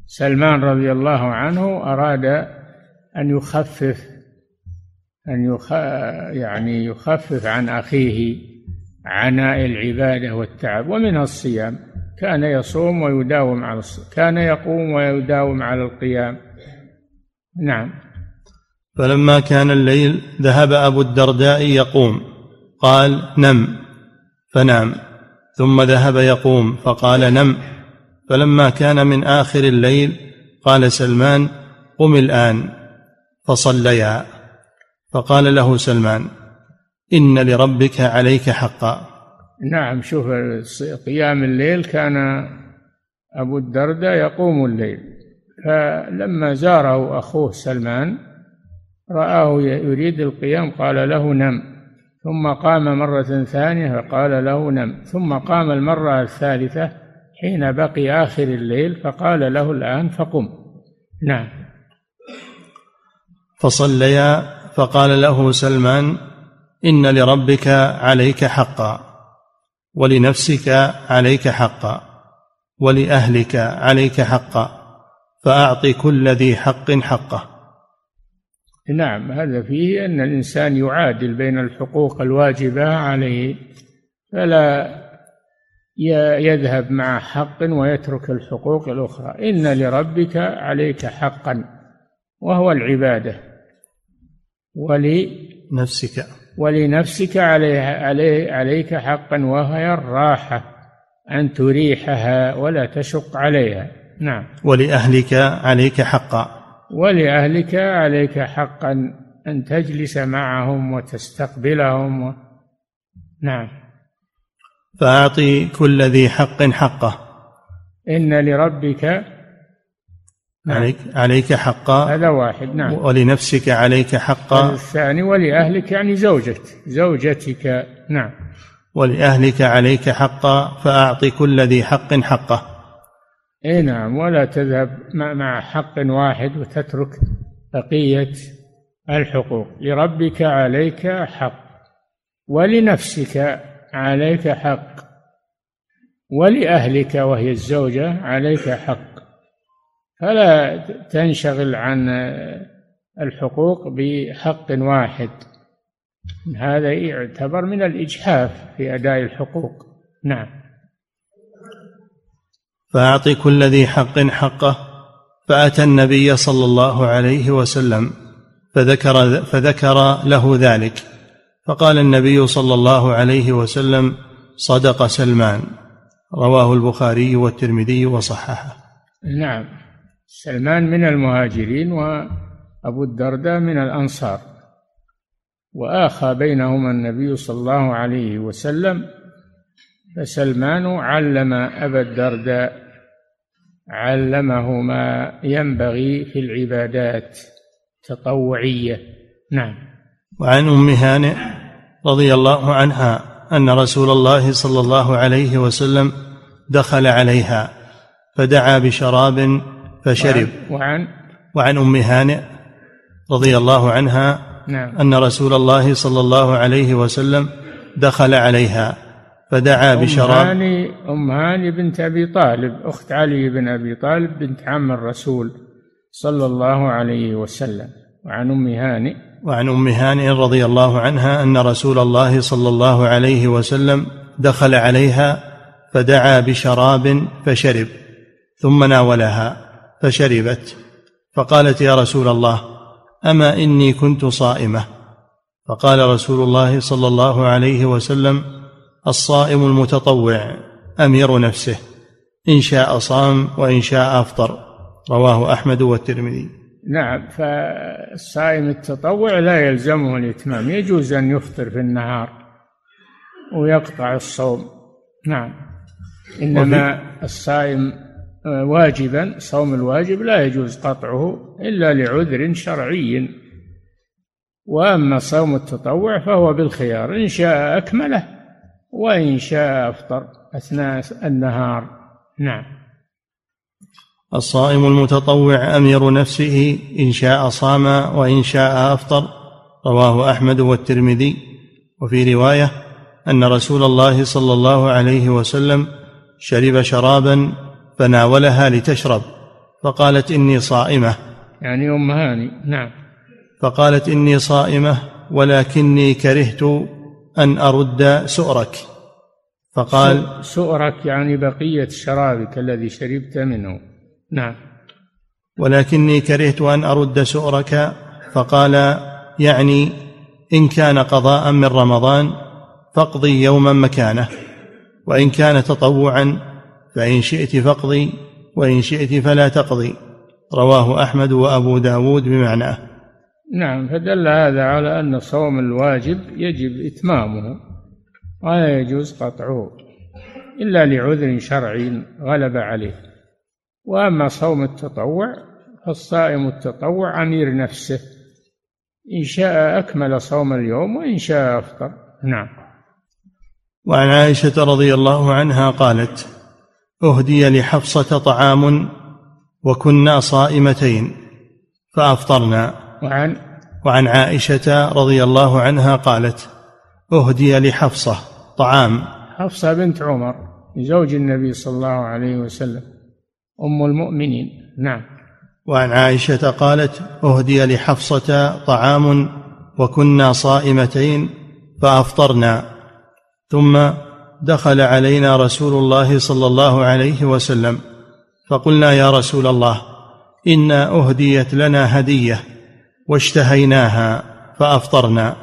سلمان رضي الله عنه أراد أن يخفف أن يخ... يعني يخفف عن أخيه عناء العبادة والتعب ومنها الصيام. كان يصوم ويداوم على الصوم كان يقوم ويداوم على القيام. نعم. فلما كان الليل ذهب أبو الدرداء يقوم قال نم فنام. ثم ذهب يقوم فقال نم. فلما كان من آخر الليل قال سلمان قم الآن. فصليا. فقال له سلمان إن لربك عليك حقا. نعم شوف قيام الليل كان أبو الدرداء يقوم الليل. فلما زاره أخوه سلمان رآه يريد القيام قال له نم. ثم قام مرة ثانية فقال له نم. ثم قام المرة الثالثة حين بقي آخر الليل فقال له الآن فقم. نعم. فصليا فقال له سلمان إن لربك عليك حقا. ولنفسك عليك حقا ولأهلك عليك حقا فأعط كل ذي حق حقه. نعم هذا فيه أن الإنسان يعادل بين الحقوق الواجبة عليه فلا يذهب مع حق ويترك الحقوق الأخرى. إن لربك عليك حقا وهو العبادة. ولنفسك. ولنفسك عليه عليه عليك حقا وهي الراحة أن تريحها ولا تشق عليها. نعم. ولأهلك عليك حقا. ولأهلك عليك حقا أن تجلس معهم وتستقبلهم. و... نعم. فأعطي كل ذي حق حقه. إن لربك نعم. عليك عليك حقا. هذا واحد نعم. ولنفسك عليك حقا. الثاني ولأهلك يعني زوجك زوجتك نعم. ولأهلك عليك حقا فأعطي كل ذي حق حقه. إي نعم ولا تذهب مع حق واحد وتترك بقية الحقوق. لربك عليك حق ولنفسك عليك حق ولأهلك وهي الزوجة عليك حق. فلا تنشغل عن الحقوق بحق واحد. هذا يعتبر من الإجحاف في أداء الحقوق. نعم. فأعط كل ذي حق حقه فأتى النبي صلى الله عليه وسلم فذكر فذكر له ذلك. فقال النبي صلى الله عليه وسلم صدق سلمان. رواه البخاري والترمذي وصححه. نعم. سلمان من المهاجرين وأبو الدرداء من الأنصار وآخى بينهما النبي صلى الله عليه وسلم فسلمان علم أبا الدرداء علمه ما ينبغي في العبادات التطوعية. نعم. وعن أم هانئ رضي الله عنها أن رسول الله صلى الله عليه وسلم دخل عليها فدعا بشراب فشرب وعن وعن؟ أم هانئ رضي الله عنها نعم. أن رسول الله صلى الله عليه وسلم دخل عليها فدعا بشراب. أم هاني أم هاني بنت أبي طالب أخت علي بن أبي طالب بنت عم الرسول صلى الله عليه وسلم. وعن أم هاني وعن أم هاني رضي الله عنها أن رسول الله صلى الله عليه وسلم دخل عليها فدعا بشراب فشرب ثم ناولها. فشربت. فقالت يا رسول الله أما إني كنت صائمة؟ فقال رسول الله صلى الله عليه وسلم الصائم المتطوع أمير نفسه إن شاء صام وإن شاء أفطر. رواه أحمد والترمذي. نعم فالصائم التطوع لا يلزمه الإتمام يجوز أن يفطر في النهار ويقطع الصوم. نعم إنما الصائم واجبا صوم الواجب لا يجوز قطعه إلا لعذر شرعي. وأما صوم التطوع فهو بالخيار إن شاء أكمله وإن شاء أفطر أثناء النهار. نعم. الصائم المتطوع أمير نفسه إن شاء صام وإن شاء أفطر رواه أحمد والترمذي. وفي رواية أن رسول الله صلى الله عليه وسلم شرب شرابا فناولها لتشرب. فقالت إني صائمة. يعني أم هاني. نعم. فقالت إني صائمة ولكني كرهت أن أرد سؤرك. فقال سؤرك يعني بقية شرابك الذي شربت منه. نعم. ولكني كرهت أن أرد سؤرك. فقال يعني إن كان قضاء من رمضان فاقضي يوما مكانه وإن كان تطوعا فإن شئت فاقضي وإن شئت فلا تقضي. رواه أحمد وأبو داود بمعناه. نعم فدل هذا على أن صوم الواجب يجب إتمامه ولا يجوز قطعه إلا لعذر شرعي غلب عليه. وأما صوم التطوع فالصائم التطوع أمير نفسه. إن شاء أكمل صوم اليوم وإن شاء أفطر. نعم. وعن عائشة رضي الله عنها قالت أهدي لحفصة طعام وكنا صائمتين. فأفطرنا. وعن؟ وعن عائشة رضي الله عنها قالت أهدي لحفصة طعام. حفصة بنت عمر زوج النبي صلى الله عليه وسلم أم المؤمنين. نعم. وعن عائشة قالت أهدي لحفصة طعام وكنا صائمتين فأفطرنا. ثم دخل علينا رسول الله صلى الله عليه وسلم فقلنا يا رسول الله إنا أهديت لنا هدية واشتهيناها فأفطرنا.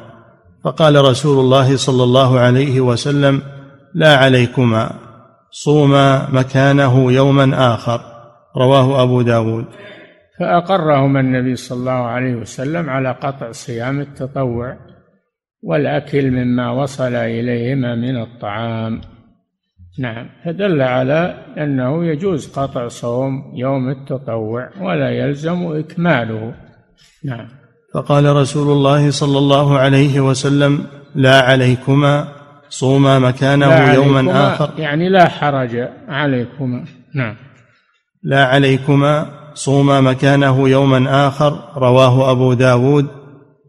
فقال رسول الله صلى الله عليه وسلم لا عليكما صوما مكانه يوما آخر. رواه أبو داود. فاقرهما النبي صلى الله عليه وسلم على قطع صيام التطوع. والأكل مما وصل إليهما من الطعام. نعم فدل على أنه يجوز قطع صوم يوم التطوع ولا يلزم إكماله. نعم. فقال رسول الله صلى الله عليه وسلم لا عليكما صوما مكانه يوما آخر. يعني لا حرج عليكما. نعم. لا عليكما صوما مكانه يوما آخر. رواه أبو داود.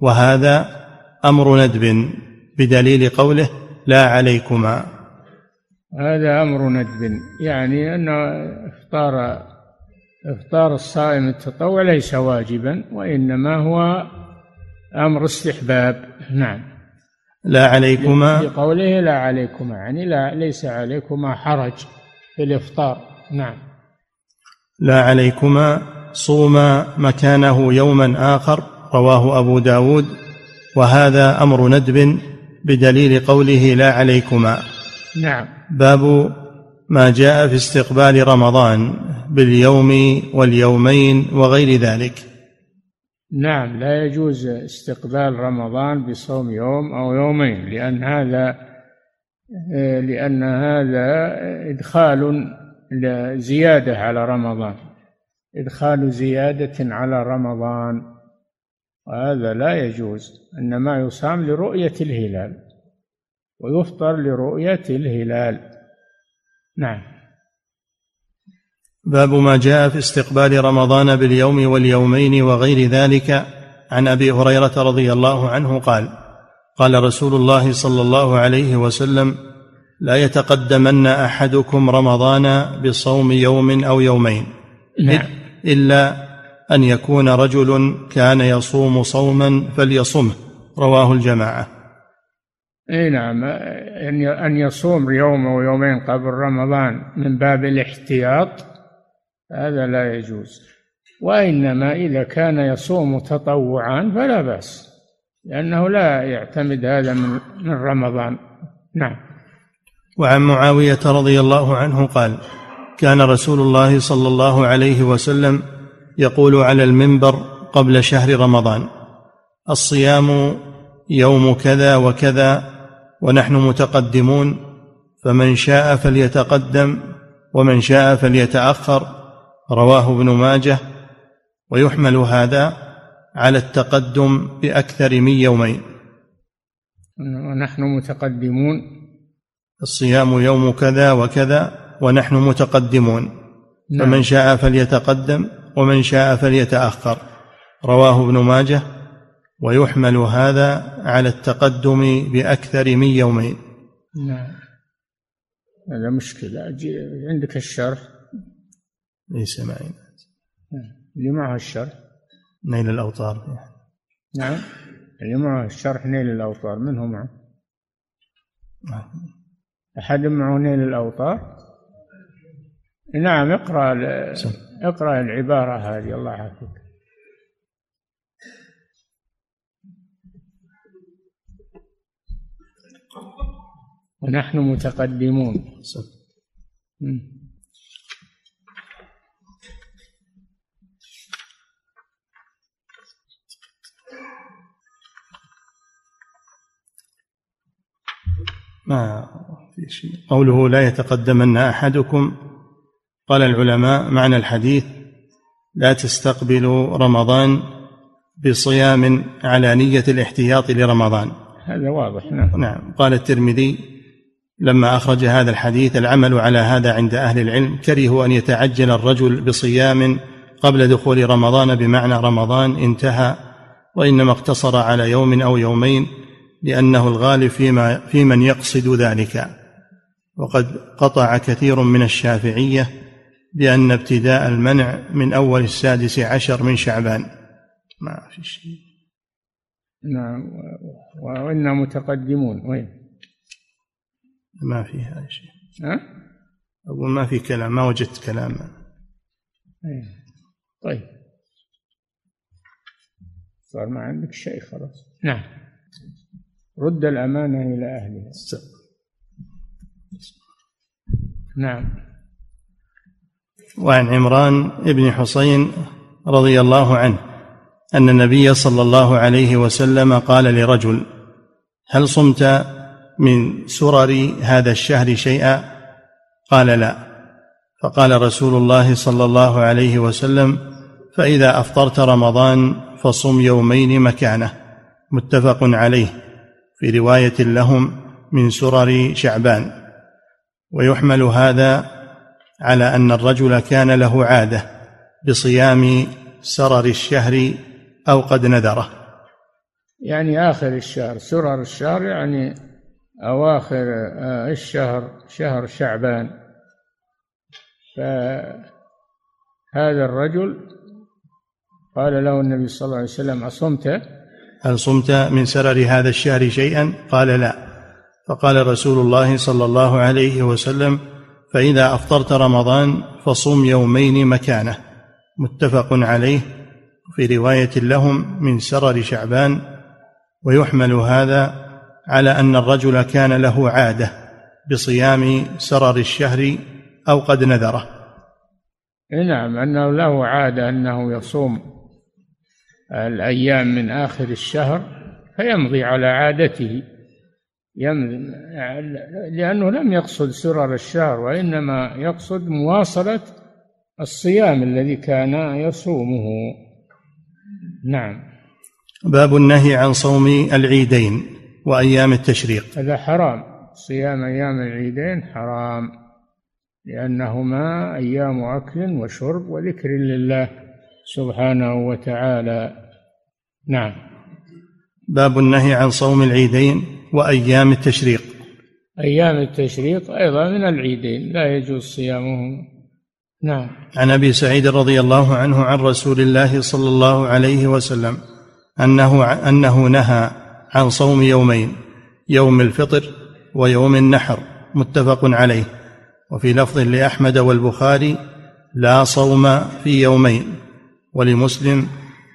وهذا أمر ندب بدليل قوله لا عليكما. هذا أمر ندب يعني أن إفطار إفطار الصائم التطوع ليس واجبا وإنما هو أمر استحباب. نعم. لا عليكما. بقوله لا عليكما يعني لا ليس عليكما حرج في الإفطار. نعم. لا عليكما صوما مكانه يوما آخر رواه أبو داود. وهذا أمر ندب بدليل قوله لا عليكما. نعم. باب ما جاء في استقبال رمضان باليوم واليومين وغير ذلك. نعم لا يجوز استقبال رمضان بصوم يوم أو يومين لأن هذا لأن هذا إدخال زيادة على رمضان إدخال زيادة على رمضان. وهذا لا يجوز إنما يصام لرؤية الهلال ويفطر لرؤية الهلال نعم باب ما جاء في استقبال رمضان باليوم واليومين وغير ذلك عن أبي هريرة رضي الله عنه قال قال رسول الله صلى الله عليه وسلم لا يتقدمن أحدكم رمضان بصوم يوم أو يومين نعم. إلا أن يكون رجل كان يصوم صوما فليصمه. رواه الجماعة. إي نعم. أن يصوم يوم أو يومين قبل رمضان من باب الاحتياط هذا لا يجوز. وإنما إذا كان يصوم تطوعا فلا بأس لأنه لا يعتمد هذا من من رمضان. نعم. وعن معاوية رضي الله عنه قال كان رسول الله صلى الله عليه وسلم يقول على المنبر قبل شهر رمضان الصيام يوم كذا وكذا ونحن متقدمون فمن شاء فليتقدم ومن شاء فليتأخر رواه ابن ماجه ويحمل هذا على التقدم بأكثر من يومين ونحن متقدمون الصيام يوم كذا وكذا ونحن متقدمون نعم. فمن شاء فليتقدم ومن شاء فليتأخر. رواه ابن ماجه ويحمل هذا على التقدم بأكثر من يومين. نعم. هذا مشكلة. عندك الشرح؟ ليس معي اللي معه الشرح؟ نيل الأوطار. نعم. اللي معه الشرح نيل الأوطار. من هو معه؟ أحد معه نيل الأوطار؟ نعم اقرأ اقرأ العبارة هذه الله يعافيك. ونحن متقدمون. ما في شيء. قوله لا يتقدمن أحدكم. قال العلماء معنى الحديث لا تستقبلوا رمضان بصيام على نية الاحتياط لرمضان. هذا واضح نعم. نعم. قال الترمذي لما أخرج هذا الحديث العمل على هذا عند أهل العلم كرهوا أن يتعجل الرجل بصيام قبل دخول رمضان بمعنى رمضان انتهى وإنما اقتصر على يوم أو يومين لأنه الغالب فيما في من يقصد ذلك. وقد قطع كثير من الشافعية بأن ابتداء المنع من أول السادس عشر من شعبان. ما في شيء. نعم وإنا متقدمون. وين؟ ما في هذا شيء. ها؟ أقول ما في كلام ما وجدت كلام. أيه. طيب. صار ما عندك شيء خلاص. نعم. رد الأمانة إلى أهلها. نعم. وعن عمران بن حسين رضي الله عنه أن النبي صلى الله عليه وسلم قال لرجل هل صمت من سرر هذا الشهر شيئا؟ قال لا. فقال رسول الله صلى الله عليه وسلم فإذا أفطرت رمضان فصم يومين مكانه. متفق عليه في رواية لهم من سرر شعبان. ويحمل هذا على أن الرجل كان له عادة بصيام سرر الشهر أو قد نذره. يعني آخر الشهر سرر الشهر يعني أواخر آه، الشهر شهر شعبان. فهذا الرجل قال له النبي صلى الله عليه وسلم أصمت؟ هل صمت من سرر هذا الشهر شيئا؟ قال لا. فقال رسول الله صلى الله عليه وسلم فإذا أفطرت رمضان فصم يومين مكانه متفق عليه في رواية لهم من سرر شعبان ويحمل هذا على أن الرجل كان له عادة بصيام سرر الشهر أو قد نذره. نعم أنه له عادة أنه يصوم الأيام من آخر الشهر فيمضي على عادته. لأنه لم يقصد سرر الشهر وإنما يقصد مواصلة الصيام الذي كان يصومه. نعم. باب النهي عن صوم العيدين وأيام التشريق. هذا حرام. صيام أيام العيدين حرام لأنهما أيام أكل وشرب وذكر لله سبحانه وتعالى. نعم. باب النهي عن صوم العيدين وأيام التشريق. أيام التشريق أيضا من العيدين لا يجوز صيامهم. نعم. عن أبي سعيد رضي الله عنه عن رسول الله صلى الله عليه وسلم أنه أنه نهى عن صوم يومين يوم الفطر ويوم النحر متفق عليه. وفي لفظ لأحمد والبخاري لا صوم في يومين ولمسلم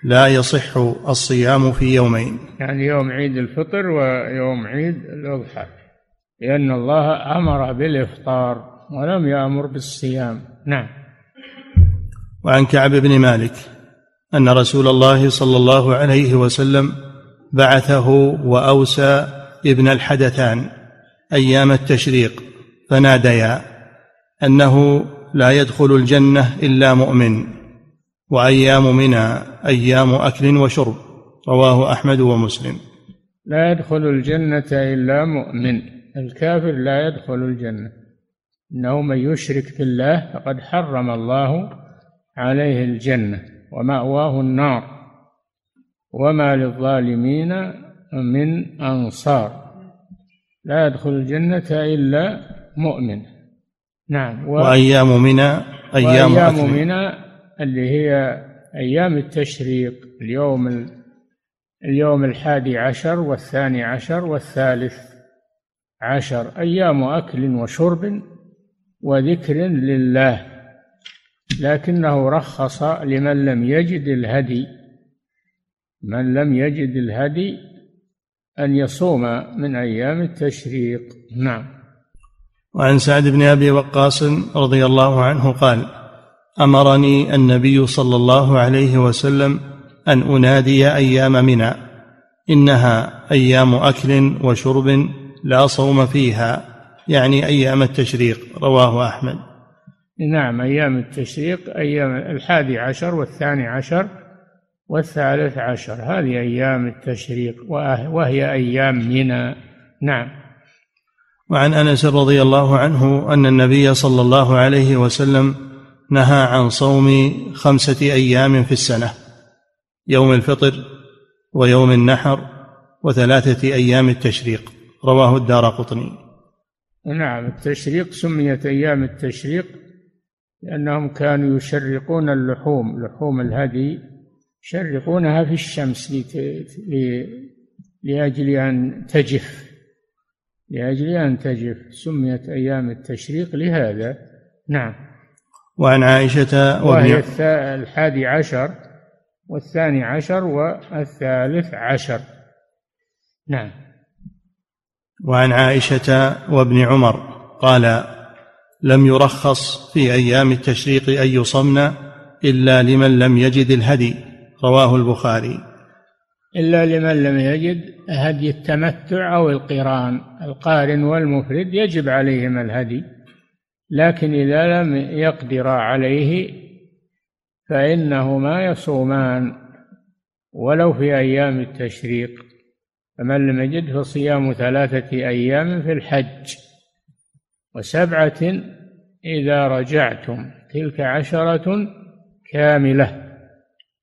لا يصح الصيام في يومين. يعني يوم عيد الفطر ويوم عيد الأضحى لأن الله أمر بالإفطار ولم يأمر بالصيام. نعم. وعن كعب بن مالك أن رسول الله صلى الله عليه وسلم بعثه وأوسى ابن الحدثان أيام التشريق فناديا أنه لا يدخل الجنة إلا مؤمن. وأيام منى أيام أكل وشرب رواه أحمد ومسلم. لا يدخل الجنة إلا مؤمن. الكافر لا يدخل الجنة. إنه من يشرك بالله فقد حرم الله عليه الجنة ومأواه النار. وما للظالمين من أنصار. لا يدخل الجنة إلا مؤمن. نعم. و... وأيام منى أيام, وأيام منى اللي هي أيام التشريق اليوم اليوم الحادي عشر والثاني عشر والثالث عشر أيام أكل وشرب وذكر لله. لكنه رخص لمن لم يجد الهدي من لم يجد الهدي أن يصوم من أيام التشريق. نعم. وعن سعد بن أبي وقاص رضي الله عنه قال أمرني النبي صلى الله عليه وسلم أن أنادي أيام منى إنها أيام أكل وشرب لا صوم فيها يعني أيام التشريق رواه أحمد. نعم أيام التشريق أيام الحادي عشر والثاني عشر والثالث عشر هذه أيام التشريق وهي أيام منى. نعم. وعن أنس رضي الله عنه أن النبي صلى الله عليه وسلم نهى عن صوم خمسة أيام في السنة يوم الفطر ويوم النحر وثلاثة أيام التشريق. رواه الدار قطني. نعم التشريق سميت أيام التشريق لأنهم كانوا يشرقون اللحوم لحوم الهدي يشرقونها في الشمس لأجل أن تجف لأجل أن تجف. سميت أيام التشريق لهذا. نعم. وعن عائشة وهي الحادي عشر والثاني عشر والثالث عشر. نعم. وعن عائشة وابن عمر قال لم يرخص في أيام التشريق أن يصمن إلا لمن لم يجد الهدي. رواه البخاري. إلا لمن لم يجد هدي التمتع أو القران. القارن والمفرد يجب عليهم الهدي. لكن إذا لم يقدر عليه فإنهما يصومان ولو في أيام التشريق. فمن لم يجد فصيام ثلاثة أيام في الحج وسبعة إذا رجعتم تلك عشرة كاملة.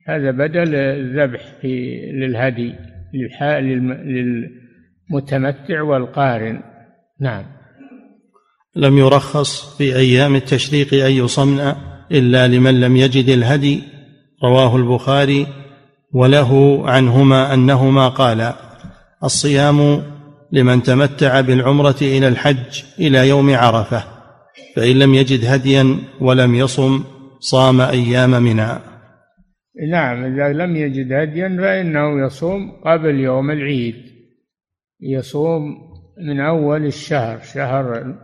هذا بدل الذبح في للهدي للمتمتع والقارن. نعم. لم يرخص في أيام التشريق أن يصمن إلا لمن لم يجد الهدي رواه البخاري وله عنهما أنهما قالا الصيام لمن تمتع بالعمرة إلى الحج إلى يوم عرفة فإن لم يجد هديا ولم يصم صام أيام منى. نعم إذا لم يجد هديا فإنه يصوم قبل يوم العيد يصوم من أول الشهر شهر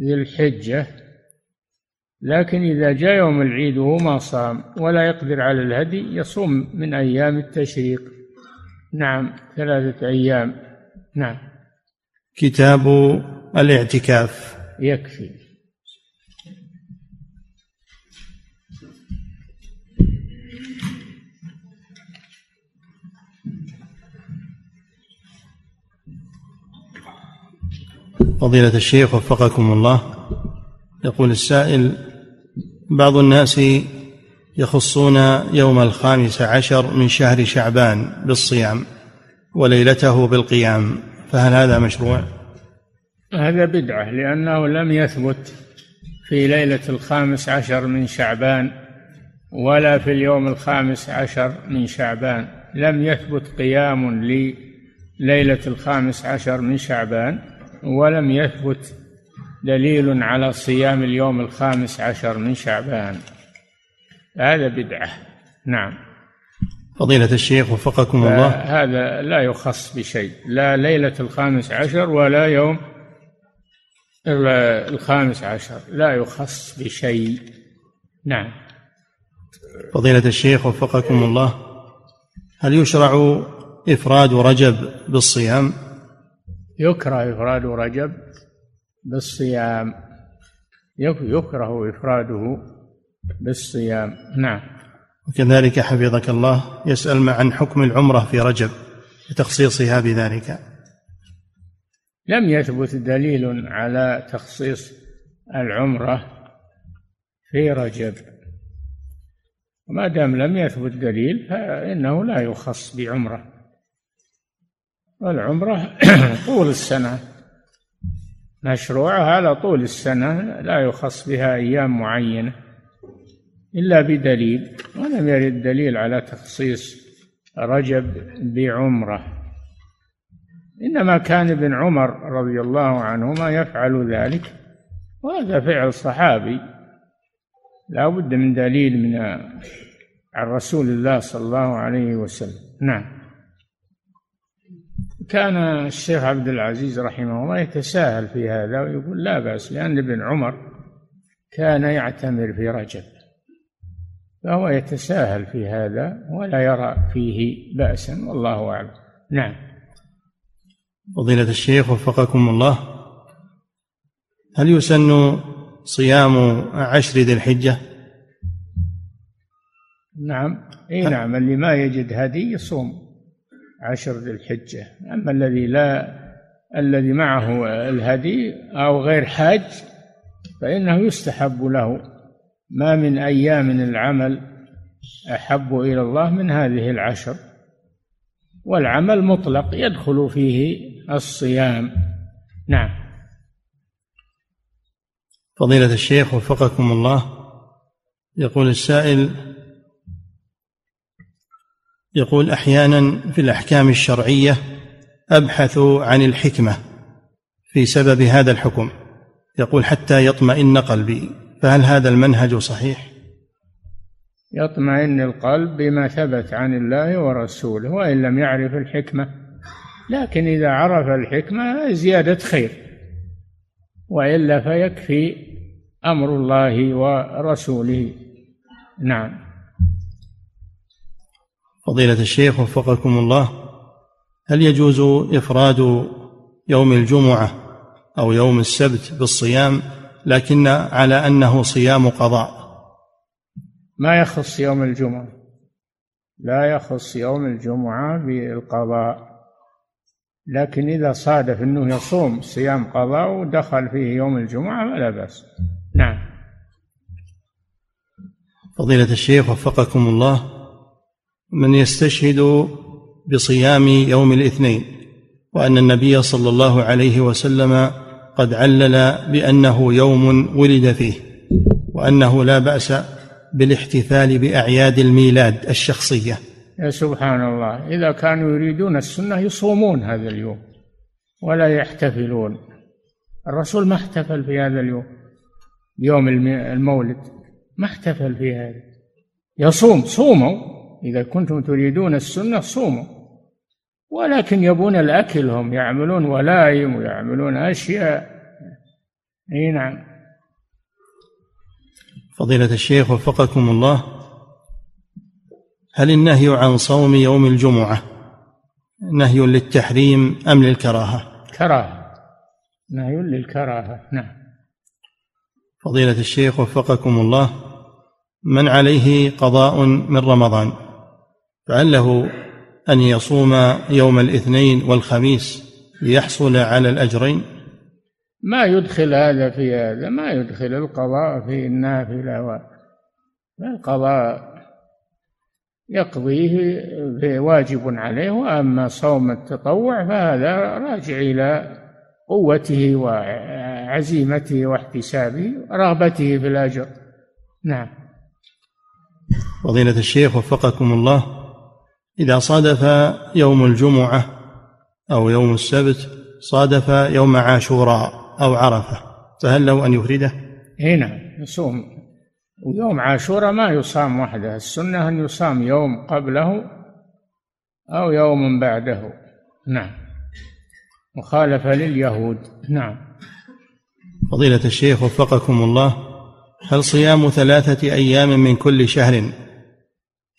ذي الحجة لكن إذا جاء يوم العيد وهو ما صام ولا يقدر على الهدي يصوم من أيام التشريق. نعم ثلاثة أيام. نعم. كتاب الاعتكاف. يكفي. فضيلة الشيخ وفقكم الله يقول السائل بعض الناس يخصون يوم الخامس عشر من شهر شعبان بالصيام وليلته بالقيام فهل هذا مشروع؟ هذا بدعة لأنه لم يثبت في ليلة الخامس عشر من شعبان ولا في اليوم الخامس عشر من شعبان لم يثبت قيام لليلة الخامس عشر من شعبان ولم يثبت دليل على صيام اليوم الخامس عشر من شعبان. هذا بدعة. نعم. فضيلة الشيخ وفقكم الله. هذا لا يخص بشيء. لا ليلة الخامس عشر ولا يوم الخامس عشر. لا يخص بشيء. نعم. فضيلة الشيخ وفقكم الله. هل يشرع إفراد رجب بالصيام؟ يكره إفراد رجب بالصيام. يكره إفراده بالصيام. نعم. وكذلك حفظك الله يسأل عن حكم العمرة في رجب وتخصيصها بذلك. لم يثبت دليل على تخصيص العمرة في رجب. وما دام لم يثبت دليل فإنه لا يخص بعمرة. والعمرة طول السنة. مشروعة على طول السنة لا يخص بها أيام معينة إلا بدليل ولم يرد دليل على تخصيص رجب بعمرة. إنما كان ابن عمر رضي الله عنهما يفعل ذلك وهذا فعل صحابي. لا بد من دليل من عن رسول الله صلى الله عليه وسلم. نعم. كان الشيخ عبد العزيز رحمه الله يتساهل في هذا ويقول لا بأس لأن ابن عمر كان يعتمر في رجب فهو يتساهل في هذا ولا يرى فيه بأسا والله أعلم. نعم. فضيلة الشيخ وفقكم الله هل يسن صيام عشر ذي الحجة؟ نعم. إي نعم اللي ما يجد هدي يصوم. عشر ذي الحجة. أما الذي لا الذي معه الهدي أو غير حاج فإنه يستحب له. ما من أيام العمل أحب إلى الله من هذه العشر. والعمل مطلق يدخل فيه الصيام. نعم. فضيلة الشيخ وفقكم الله يقول السائل يقول أحيانا في الأحكام الشرعية أبحث عن الحكمة في سبب هذا الحكم. يقول حتى يطمئن قلبي. فهل هذا المنهج صحيح؟ يطمئن القلب بما ثبت عن الله ورسوله وإن لم يعرف الحكمة. لكن إذا عرف الحكمة زيادة خير. وإلا فيكفي أمر الله ورسوله. نعم. فضيلة الشيخ وفقكم الله هل يجوز إفراد يوم الجمعة أو يوم السبت بالصيام لكن على أنه صيام قضاء؟ ما يخص يوم الجمعة. لا يخص يوم الجمعة بالقضاء. لكن إذا صادف أنه يصوم صيام قضاء ودخل فيه يوم الجمعة فلا بأس. نعم. فضيلة الشيخ وفقكم الله من يستشهد بصيام يوم الاثنين وأن النبي صلى الله عليه وسلم قد علل بأنه يوم ولد فيه وأنه لا بأس بالاحتفال بأعياد الميلاد الشخصية. يا سبحان الله إذا كانوا يريدون السنة يصومون هذا اليوم ولا يحتفلون. الرسول ما احتفل في هذا اليوم يوم المولد ما احتفل في هذا. يصوم صوموا. إذا كنتم تريدون السنة صوموا. ولكن يبون الأكل هم يعملون ولايم ويعملون أشياء. أي نعم. فضيلة الشيخ وفقكم الله هل النهي عن صوم يوم الجمعة نهي للتحريم أم للكراهة؟ كراهة. نهي للكراهة. نعم. فضيلة الشيخ وفقكم الله من عليه قضاء من رمضان؟ فعله أن يصوم يوم الاثنين والخميس ليحصل على الأجرين. ما يدخل هذا في هذا ما يدخل القضاء في النافلة القضاء يقضيه واجب عليه وأما صوم التطوع فهذا راجع إلى قوته وعزيمته واحتسابه ورغبته في الأجر. نعم. فضيلة الشيخ وفقكم الله إذا صادف يوم الجمعة أو يوم السبت صادف يوم عاشوراء أو عرفة. فهل له أن يفرده؟ هنا نعم، يصوم. ويوم عاشوراء ما يصام وحده السنة أن يصام يوم قبله أو يوم بعده. نعم. مخالفة لليهود. نعم. فضيلة الشيخ وفقكم الله هل صيام ثلاثة أيام من كل شهر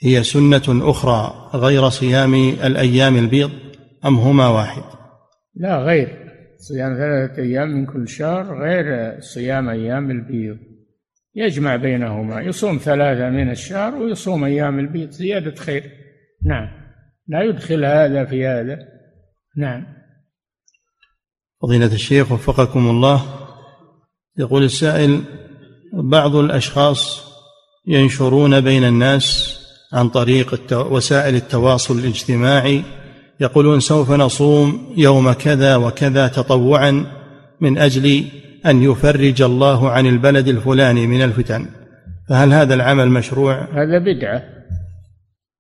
هي سنة أخرى غير صيام الأيام البيض أم هما واحد؟ لا غير. صيام ثلاثة أيام من كل شهر غير صيام أيام البيض. يجمع بينهما. يصوم ثلاثة من الشهر ويصوم أيام البيض. زيادة خير. نعم. لا يدخل هذا في هذا. نعم. فضيلة الشيخ وفقكم الله يقول السائل بعض الأشخاص ينشرون بين الناس عن طريق وسائل التواصل الاجتماعي يقولون سوف نصوم يوم كذا وكذا تطوعا من أجل أن يفرج الله عن البلد الفلاني من الفتن. فهل هذا العمل مشروع؟ هذا بدعة.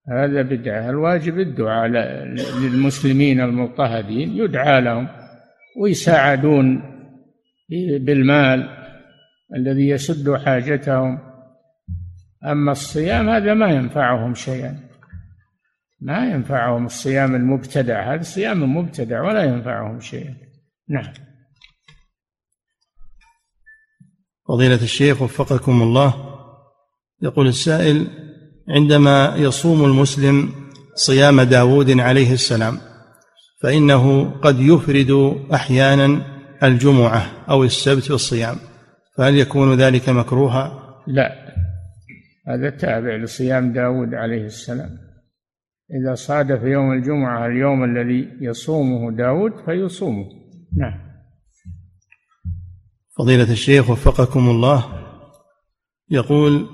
هذا بدعة. الواجب الدعاء للمسلمين المضطهدين. يدعى لهم ويساعدون بالمال الذي يسد حاجتهم. أما الصيام هذا ما ينفعهم شيئا. ما ينفعهم الصيام المبتدع هذا صيام مبتدع ولا ينفعهم شيئا. نعم. فضيلة الشيخ وفقكم الله يقول السائل عندما يصوم المسلم صيام داود عليه السلام فإنه قد يفرد أحيانا الجمعة أو السبت بالصيام فهل يكون ذلك مكروها؟ لا. هذا تابع لصيام داود عليه السلام. إذا صادف يوم الجمعة اليوم الذي يصومه داود فيصومه. نعم. فضيلة الشيخ وفقكم الله يقول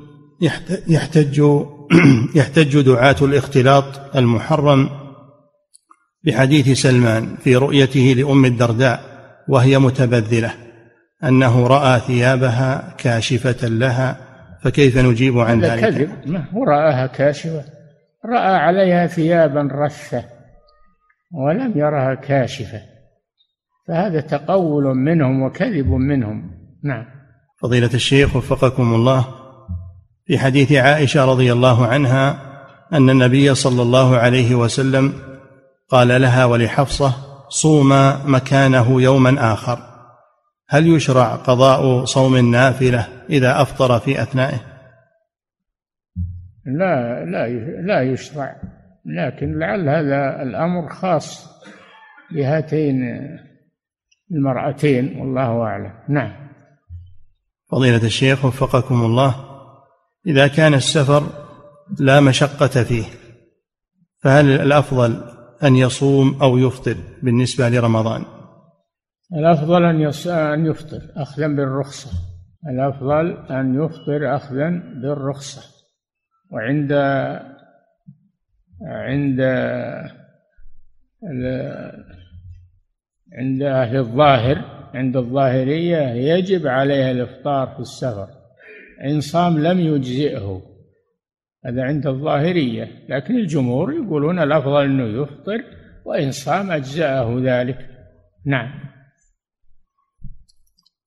يحتج يحتج دعاة الاختلاط المحرم بحديث سلمان في رؤيته لأم الدرداء وهي متبذلة أنه رأى ثيابها كاشفة لها فكيف نجيب عن ذلك؟ كذب. ما هو رآها كاشفة. رأى عليها ثيابا رثة ولم يرها كاشفة. فهذا تقول منهم وكذب منهم. نعم. فضيلة الشيخ وفقكم الله في حديث عائشة رضي الله عنها أن النبي صلى الله عليه وسلم قال لها ولحفصة صوما مكانه يوما آخر. هل يشرع قضاء صوم النافلة إذا أفطر في أثنائه؟ لا لا لا يشرع. لكن لعل هذا الأمر خاص بهاتين المرأتين والله أعلم. نعم. فضيلة الشيخ وفقكم الله. إذا كان السفر لا مشقة فيه فهل الأفضل أن يصوم أو يفطر بالنسبة لرمضان؟ الأفضل أن أن يفطر أخذا بالرخصة. الأفضل أن يفطر أخذا بالرخصة. وعند عند عند أهل الظاهر عند الظاهرية يجب عليها الإفطار في السفر. إن صام لم يجزئه. هذا عند الظاهرية. لكن الجمهور يقولون الأفضل أنه يفطر وإن صام أجزأه ذلك. نعم.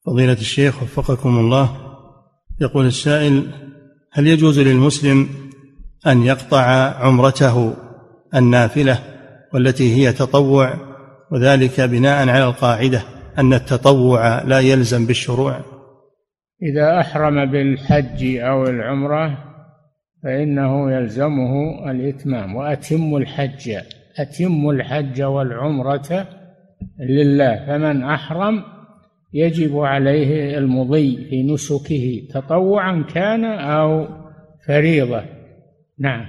فضيلة الشيخ وفقكم الله يقول السائل هل يجوز للمسلم أن يقطع عمرته النافلة والتي هي تطوع وذلك بناء على القاعدة أن التطوع لا يلزم بالشروع؟ إذا أحرم بالحج أو العمرة فإنه يلزمه الإتمام وأتم الحج أتم الحج والعمرة لله فمن أحرم يجب عليه المضي في نسكه تطوعا كان أو فريضة. نعم.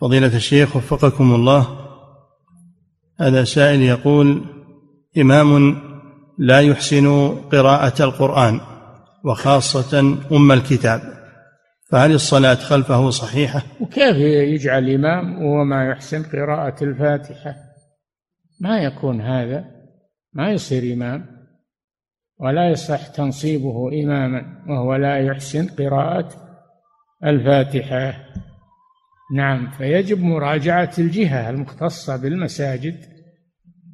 فضيلة الشيخ وفقكم الله هذا سائل يقول إمام لا يحسن قراءة القرآن وخاصة أم الكتاب فهل الصلاة خلفه صحيحة؟ وكيف يجعل إمام وهو ما يحسن قراءة الفاتحة؟ ما يكون هذا. ما يصير إمام ولا يصح تنصيبه إماما وهو لا يحسن قراءة الفاتحة. نعم فيجب مراجعة الجهة المختصة بالمساجد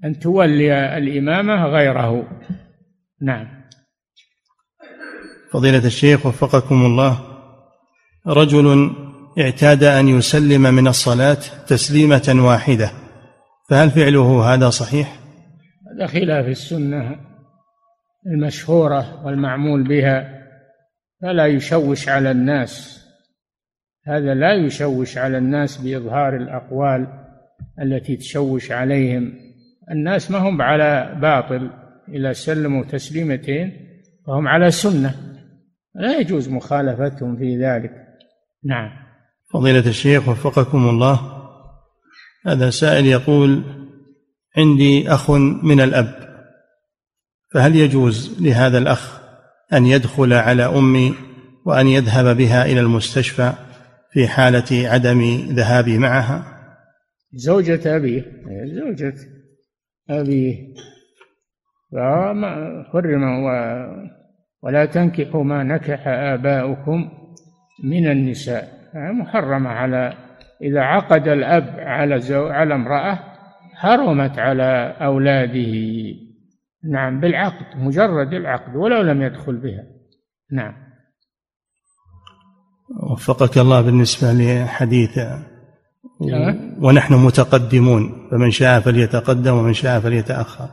أن تولي الإمامة غيره. نعم. فضيلة الشيخ وفقكم الله رجل اعتاد أن يسلم من الصلاة تسليمة واحدة فهل فعله هذا صحيح؟ هذا خلاف السنة المشهورة والمعمول بها فلا يشوش على الناس. هذا لا يشوش على الناس بإظهار الأقوال التي تشوش عليهم. الناس ما هم على باطل إذا سلموا تسليمتين فهم على سنة. لا يجوز مخالفتهم في ذلك. نعم. فضيلة الشيخ وفقكم الله هذا سائل يقول عندي أخ من الأب. فهل يجوز لهذا الأخ أن يدخل على أمي وأن يذهب بها إلى المستشفى في حالة عدم ذهابي معها؟ زوجة أبيه زوجة أبيه حرم ولا تنكحوا ما نكح آباؤكم من النساء. محرمة على إذا عقد الأب على زو على امرأة حرمت على أولاده. نعم بالعقد مجرد العقد ولو لم يدخل بها. نعم. وفقك الله بالنسبة لحديث. ونحن متقدمون فمن شاء فليتقدم ومن شاء فليتأخر.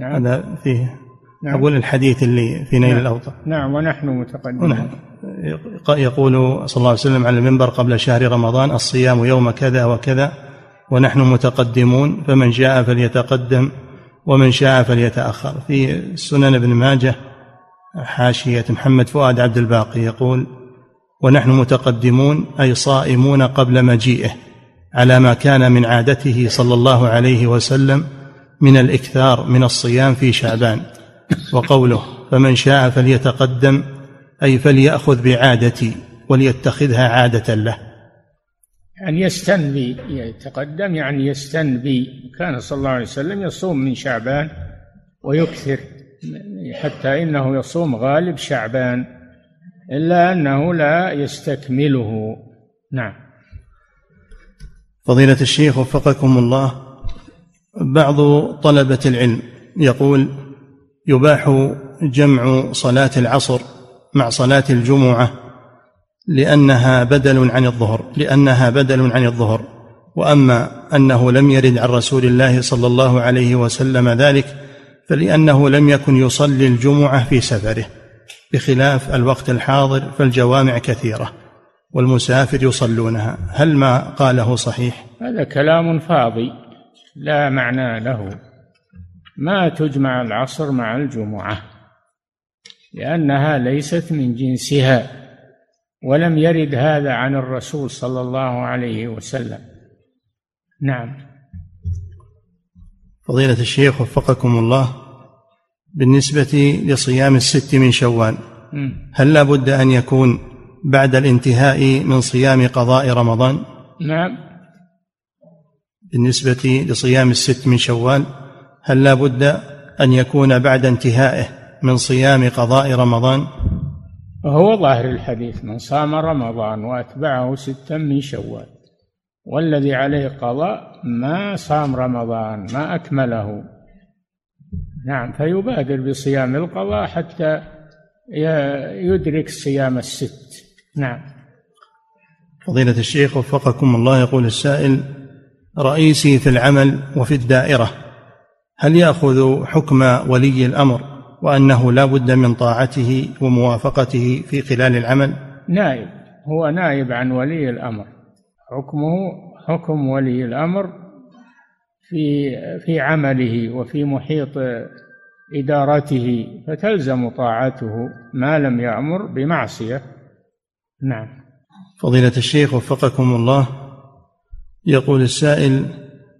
نعم. هذا فيه نعم. أقول الحديث اللي في نيل نعم. الأوطان نعم ونحن متقدمون. ونحن. يقول صلى الله عليه وسلم على المنبر قبل شهر رمضان الصيام يوم كذا وكذا ونحن متقدمون فمن شاء فليتقدم ومن شاء فليتأخر. في سنن ابن ماجه حاشية محمد فؤاد عبد الباقي يقول ونحن متقدمون أي صائمون قبل مجيئه على ما كان من عادته صلى الله عليه وسلم من الإكثار من الصيام في شعبان. وقوله فمن شاء فليتقدم أي فليأخذ بعادتي وليتخذها عادة له. يعني يستنبي يتقدم يعني يستنبي. كان صلى الله عليه وسلم يصوم من شعبان ويكثر حتى إنه يصوم غالب شعبان إلا أنه لا يستكمله. نعم. فضيلة الشيخ وفقكم الله بعض طلبة العلم يقول يباح جمع صلاة العصر مع صلاة الجمعة لأنها بدل عن الظهر لأنها بدل عن الظهر. وأما أنه لم يرد عن رسول الله صلى الله عليه وسلم ذلك فلأنه لم يكن يصلي الجمعة في سفره بخلاف الوقت الحاضر فالجوامع كثيرة والمسافر يصلونها. هل ما قاله صحيح؟ هذا كلام فاضي لا معنى له. ما تجمع العصر مع الجمعة لأنها ليست من جنسها. ولم يرد هذا عن الرسول صلى الله عليه وسلم. نعم. فضيلة الشيخ وفقكم الله بالنسبة لصيام الست من شوال هل لا بد أن يكون بعد الانتهاء من صيام قضاء رمضان؟ نعم. بالنسبة لصيام الست من شوال هل لا بد أن يكون بعد انتهائه من صيام قضاء رمضان؟ هو ظاهر الحديث من صام رمضان وأتبعه ستا من شوال والذي عليه قضاء ما صام رمضان ما أكمله. نعم فيبادر بصيام القضاء حتى يدرك صيام الست. نعم. فضيلة الشيخ وفقكم الله يقول السائل رئيسي في العمل وفي الدائرة هل يأخذ حكم ولي الأمر وأنه لا بد من طاعته وموافقته في خلال العمل. نائب هو نائب عن ولي الأمر. حكمه حكم ولي الأمر في في عمله وفي محيط إدارته فتلزم طاعته ما لم يأمر بمعصية. نعم. فضيلة الشيخ وفقكم الله يقول السائل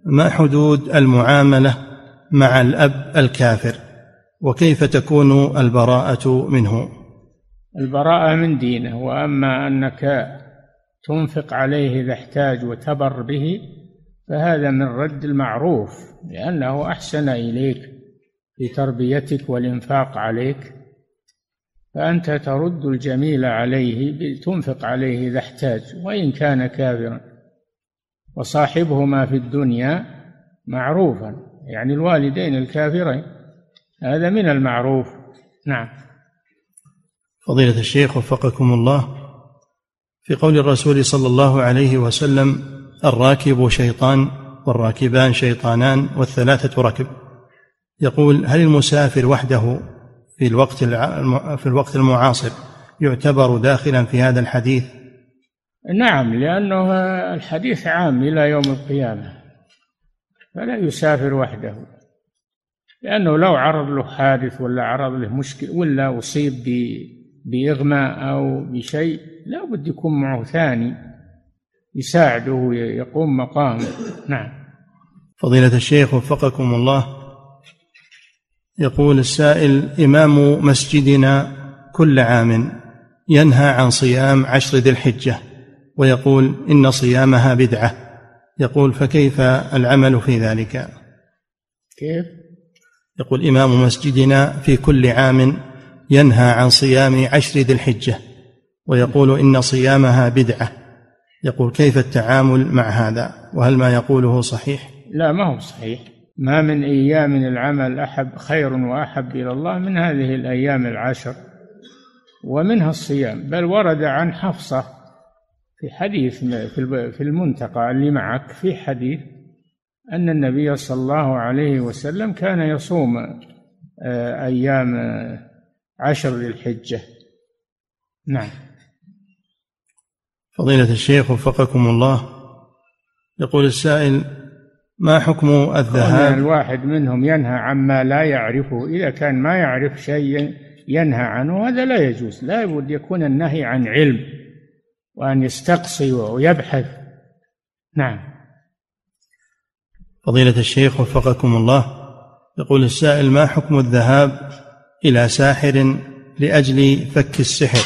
ما حدود المعاملة مع الأب الكافر؟ وكيف تكون البراءة منه؟ البراءة من دينه وأما أنك تنفق عليه إذا احتاج وتبر به فهذا من رد المعروف لأنه أحسن إليك في تربيتك والإنفاق عليك. فأنت ترد الجميل عليه تنفق عليه إذا احتاج وإن كان كافرا. وصاحبهما في الدنيا معروفا يعني الوالدين الكافرين. هذا من المعروف. نعم. فضيلة الشيخ وفقكم الله في قول الرسول صلى الله عليه وسلم الراكب شيطان والراكبان شيطانان والثلاثة ركب. يقول هل المسافر وحده في الوقت في الوقت المعاصر يعتبر داخلا في هذا الحديث؟ نعم لأنه الحديث عام إلى يوم القيامة فلا يسافر وحده. لأنه لو عرض له حادث ولا عرض له مشكل ولا أصيب بإغماء أو بشيء لا بد يكون معه ثاني يساعده يقوم مقامه. نعم. فضيلة الشيخ وفقكم الله يقول السائل إمام مسجدنا كل عام ينهى عن صيام عشر ذي الحجة ويقول إن صيامها بدعة. يقول فكيف العمل في ذلك؟ كيف؟ يقول إمام مسجدنا في كل عام ينهى عن صيام عشر ذي الحجة ويقول إن صيامها بدعة. يقول كيف التعامل مع هذا؟ وهل ما يقوله صحيح؟ لا ما هو صحيح. ما من أيام العمل أحب خير وأحب إلى الله من هذه الأيام العشر ومنها الصيام. بل ورد عن حفصة في حديث في المنتقى اللي معك في حديث أن النبي صلى الله عليه وسلم كان يصوم آه، أيام عشر ذي الحجة. نعم. فضيلة الشيخ وفقكم الله يقول السائل ما حكم الذهاب؟ الواحد منهم ينهى عما لا يعرفه إذا كان ما يعرف شيء ينهى عنه هذا لا يجوز. لا بد يكون النهي عن علم وأن يستقصي ويبحث. نعم. فضيلة الشيخ وفقكم الله يقول السائل ما حكم الذهاب إلى ساحر لأجل فك السحر؟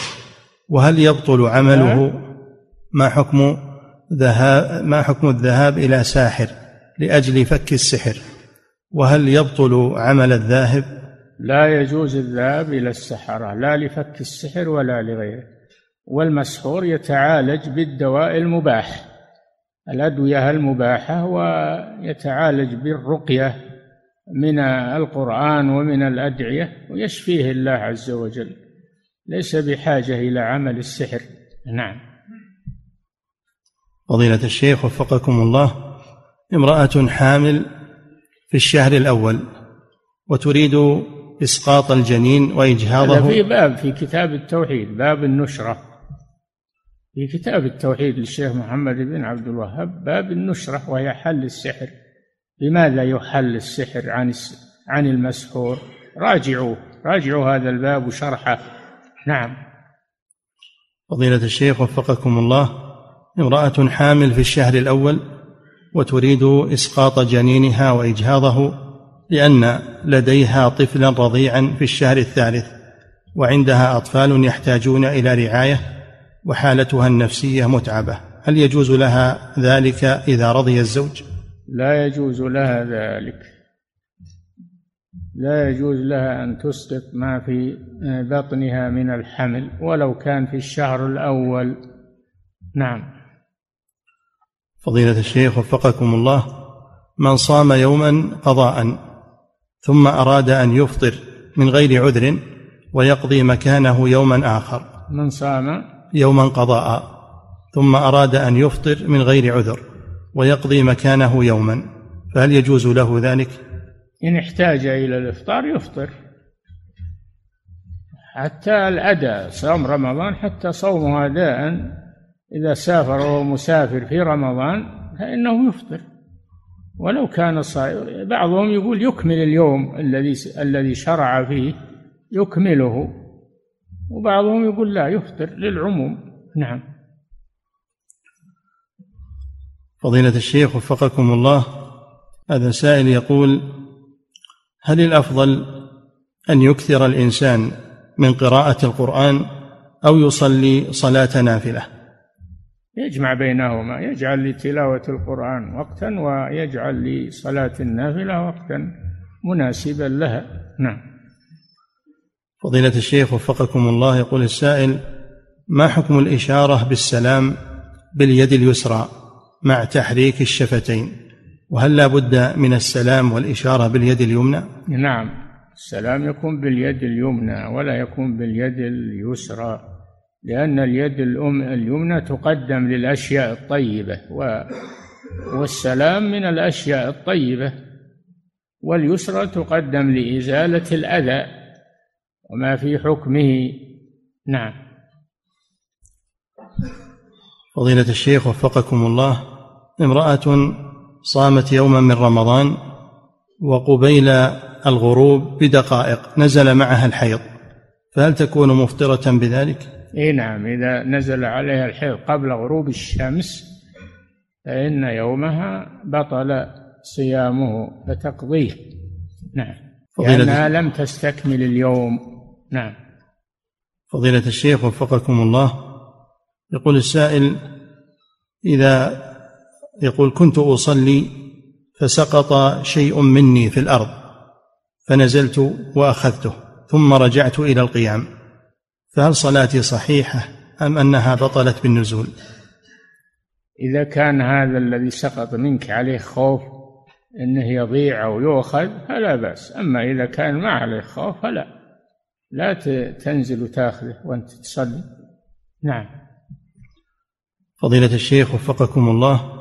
وهل يبطل عمله؟ ما حكم ذهاب ما حكم الذهاب إلى ساحر لأجل فك السحر؟ وهل يبطل عمل الذاهب؟ لا يجوز الذهاب إلى السحرة لا لفك السحر ولا لغيره والمسحور يتعالج بالدواء المباح. الأدوية المباحة ويتعالج بالرقية من القرآن ومن الأدعية ويشفيه الله عز وجل. ليس بحاجة إلى عمل السحر. نعم. فضيلة الشيخ وفقكم الله امرأة حامل في الشهر الأول وتريد إسقاط الجنين وإجهاضه. في باب في كتاب التوحيد باب النشرة. في كتاب التوحيد للشيخ محمد بن عبد الوهاب باب النشرة وهي حل السحر. لماذا يحل السحر عن عن المسحور؟ راجعوا راجعوا هذا الباب وشرحه. نعم. فضيلة الشيخ وفقكم الله امرأة حامل في الشهر الأول وتريد إسقاط جنينها وإجهاضه لأن لديها طفلا رضيعا في الشهر الثالث وعندها أطفال يحتاجون إلى رعاية وحالتها النفسية متعبة. هل يجوز لها ذلك إذا رضي الزوج؟ لا يجوز لها ذلك. لا يجوز لها أن تسقط ما في بطنها من الحمل ولو كان في الشهر الأول. نعم. فضيلة الشيخ وفقكم الله من صام يوما قضاء ثم أراد أن يفطر من غير عذر ويقضي مكانه يوما آخر. من صام؟ يوما قضاء ثم أراد أن يفطر من غير عذر ويقضي مكانه يوما. فهل يجوز له ذلك؟ إن احتاج إلى الإفطار يفطر. حتى الأداء صوم رمضان حتى صومه أداء. إذا سافر وهو مسافر في رمضان فإنه يفطر. ولو كان صائم بعضهم يقول يكمل اليوم الذي الذي شرع فيه يكمله. وبعضهم يقول لا يفطر للعموم. نعم. فضيلة الشيخ وفقكم الله هذا سائل يقول هل الأفضل أن يكثر الإنسان من قراءة القرآن أو يصلي صلاة نافلة؟ يجمع بينهما يجعل لتلاوة القرآن وقتا ويجعل لصلاة النافلة وقتا مناسبا لها. نعم. فضيلة الشيخ وفقكم الله يقول السائل ما حكم الإشارة بالسلام باليد اليسرى مع تحريك الشفتين؟ وهل لا بد من السلام والإشارة باليد اليمنى؟ نعم السلام يكون باليد اليمنى ولا يكون باليد اليسرى لأن اليد الأم اليمنى تقدم للأشياء الطيبة والسلام من الأشياء الطيبة واليسرى تقدم لإزالة الأذى. وما في حكمه. نعم. فضيلة الشيخ وفقكم الله امرأة صامت يوما من رمضان وقبيل الغروب بدقائق نزل معها الحيض فهل تكون مفطرة بذلك؟ اي نعم إذا نزل عليها الحيض قبل غروب الشمس فإن يومها بطل صيامه فتقضيه نعم. لأنها لم تستكمل اليوم. نعم. فضيلة الشيخ وفقكم الله. يقول السائل إذا يقول كنت أصلي فسقط شيء مني في الأرض فنزلت وأخذته ثم رجعت إلى القيام. فهل صلاتي صحيحة أم أنها بطلت بالنزول؟ إذا كان هذا الذي سقط منك عليه خوف أنه يضيع أو يؤخذ فلا بأس. أما إذا كان ما عليه خوف فلا. لا تنزل وتاخذه وأنت تصلي. نعم. فضيلة الشيخ وفقكم الله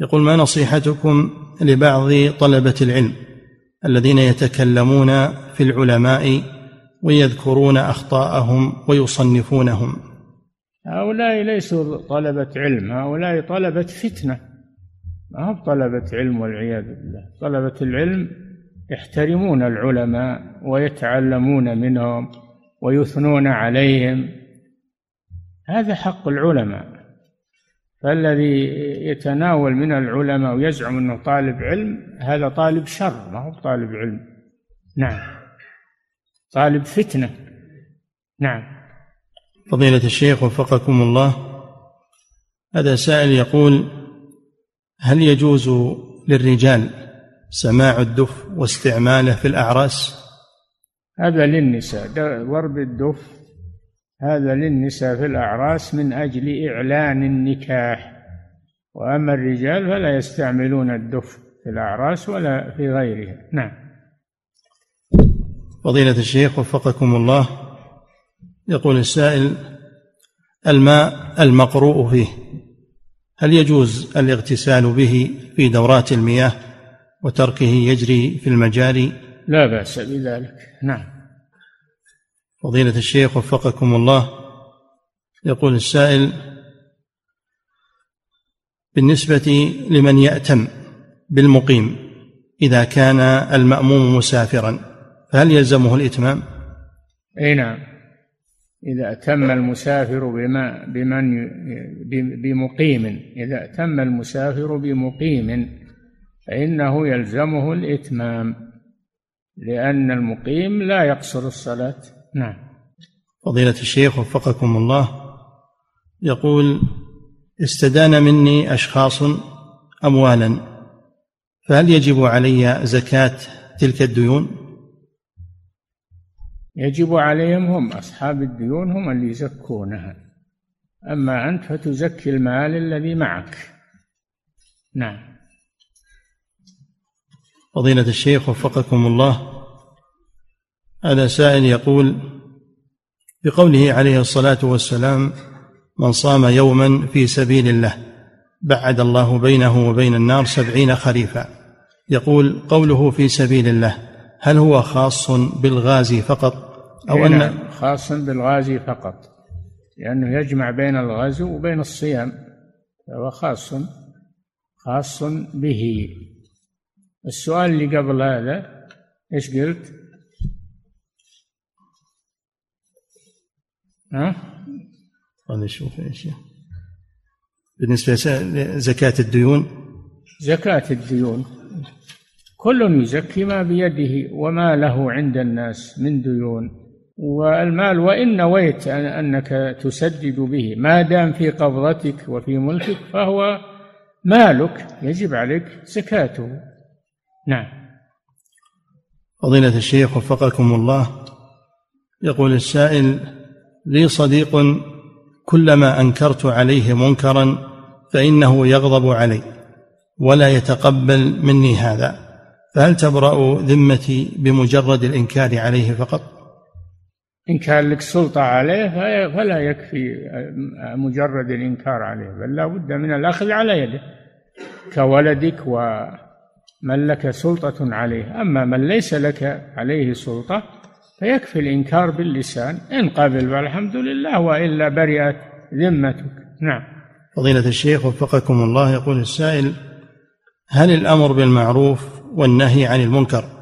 يقول ما نصيحتكم لبعض طلبة العلم الذين يتكلمون في العلماء ويذكرون أخطاءهم ويصنفونهم؟ هؤلاء ليسوا طلبة علم هؤلاء طلبة فتنة. ما هو طلبة علم والعياذ بالله. طلبة العلم يحترمون العلماء ويتعلمون منهم ويثنون عليهم. هذا حق العلماء. فالذي يتناول من العلماء ويزعم إنه طالب علم هذا طالب شر ما هو طالب علم. نعم. طالب فتنة. نعم. فضيلة الشيخ وفقكم الله هذا سائل يقول هل يجوز للرجال سماع الدف واستعماله في الأعراس؟ هذا للنساء. ضرب الدف. هذا للنساء في الأعراس من أجل إعلان النكاح. وأما الرجال فلا يستعملون الدف في الأعراس ولا في غيرها. نعم. فضيلة الشيخ وفقكم الله يقول السائل الماء المقروء فيه هل يجوز الاغتسال به في دورات المياه؟ وتركه يجري في المجاري لا بأس بذلك. نعم. فضيلة الشيخ وفقكم الله. يقول السائل بالنسبة لمن يأتم بالمقيم إذا كان المأموم مسافرا فهل يلزمه الإتمام؟ أي نعم. إذا أتم المسافر بما بمن بمقيم. إذا أتم المسافر بمقيم فإنه يلزمه الإتمام لأن المقيم لا يقصر الصلاة. نعم. فضيلة الشيخ وفقكم الله يقول استدان مني أشخاص أموالا فهل يجب علي زكاة تلك الديون؟ يجب عليهم هم أصحاب الديون هم اللي يزكونها. أما أنت فتزكي المال الذي معك. نعم. فضيلة الشيخ وفقكم الله. هذا سائل يقول بقوله عليه الصلاة والسلام من صام يوما في سبيل الله بعد الله بينه وبين النار سبعين خريفا يقول قوله في سبيل الله هل هو خاص بالغازي فقط؟ أو أن نعم، خاص بالغازي فقط لأنه يجمع بين الغزو وبين الصيام فهو خاص خاص به. السؤال اللي قبل هذا إيش قلت؟ ها؟ خلينا نشوف إيش. بالنسبة لزكاة الديون؟ زكاة الديون. كل يزكي ما بيده وما له عند الناس من ديون. والمال وإن نويت أنك تسدد به ما دام في قبضتك وفي ملكك فهو مالك يجب عليك زكاته. نعم. فضيلة الشيخ وفقكم الله يقول السائل لي صديق كلما أنكرت عليه منكرا فإنه يغضب علي ولا يتقبل مني هذا فهل تبرأ ذمتي بمجرد الإنكار عليه فقط؟ ان كان لك سلطة عليه فلا يكفي مجرد الإنكار عليه بل لا بد من الأخذ على يده كولدك ومن لك سلطة عليه. أما من ليس لك عليه سلطة فيكفي الإنكار باللسان. إن قبل فالحمد لله وإلا برئت ذمتك. نعم. فضيلة الشيخ وفقكم الله يقول السائل هل الأمر بالمعروف والنهي عن المنكر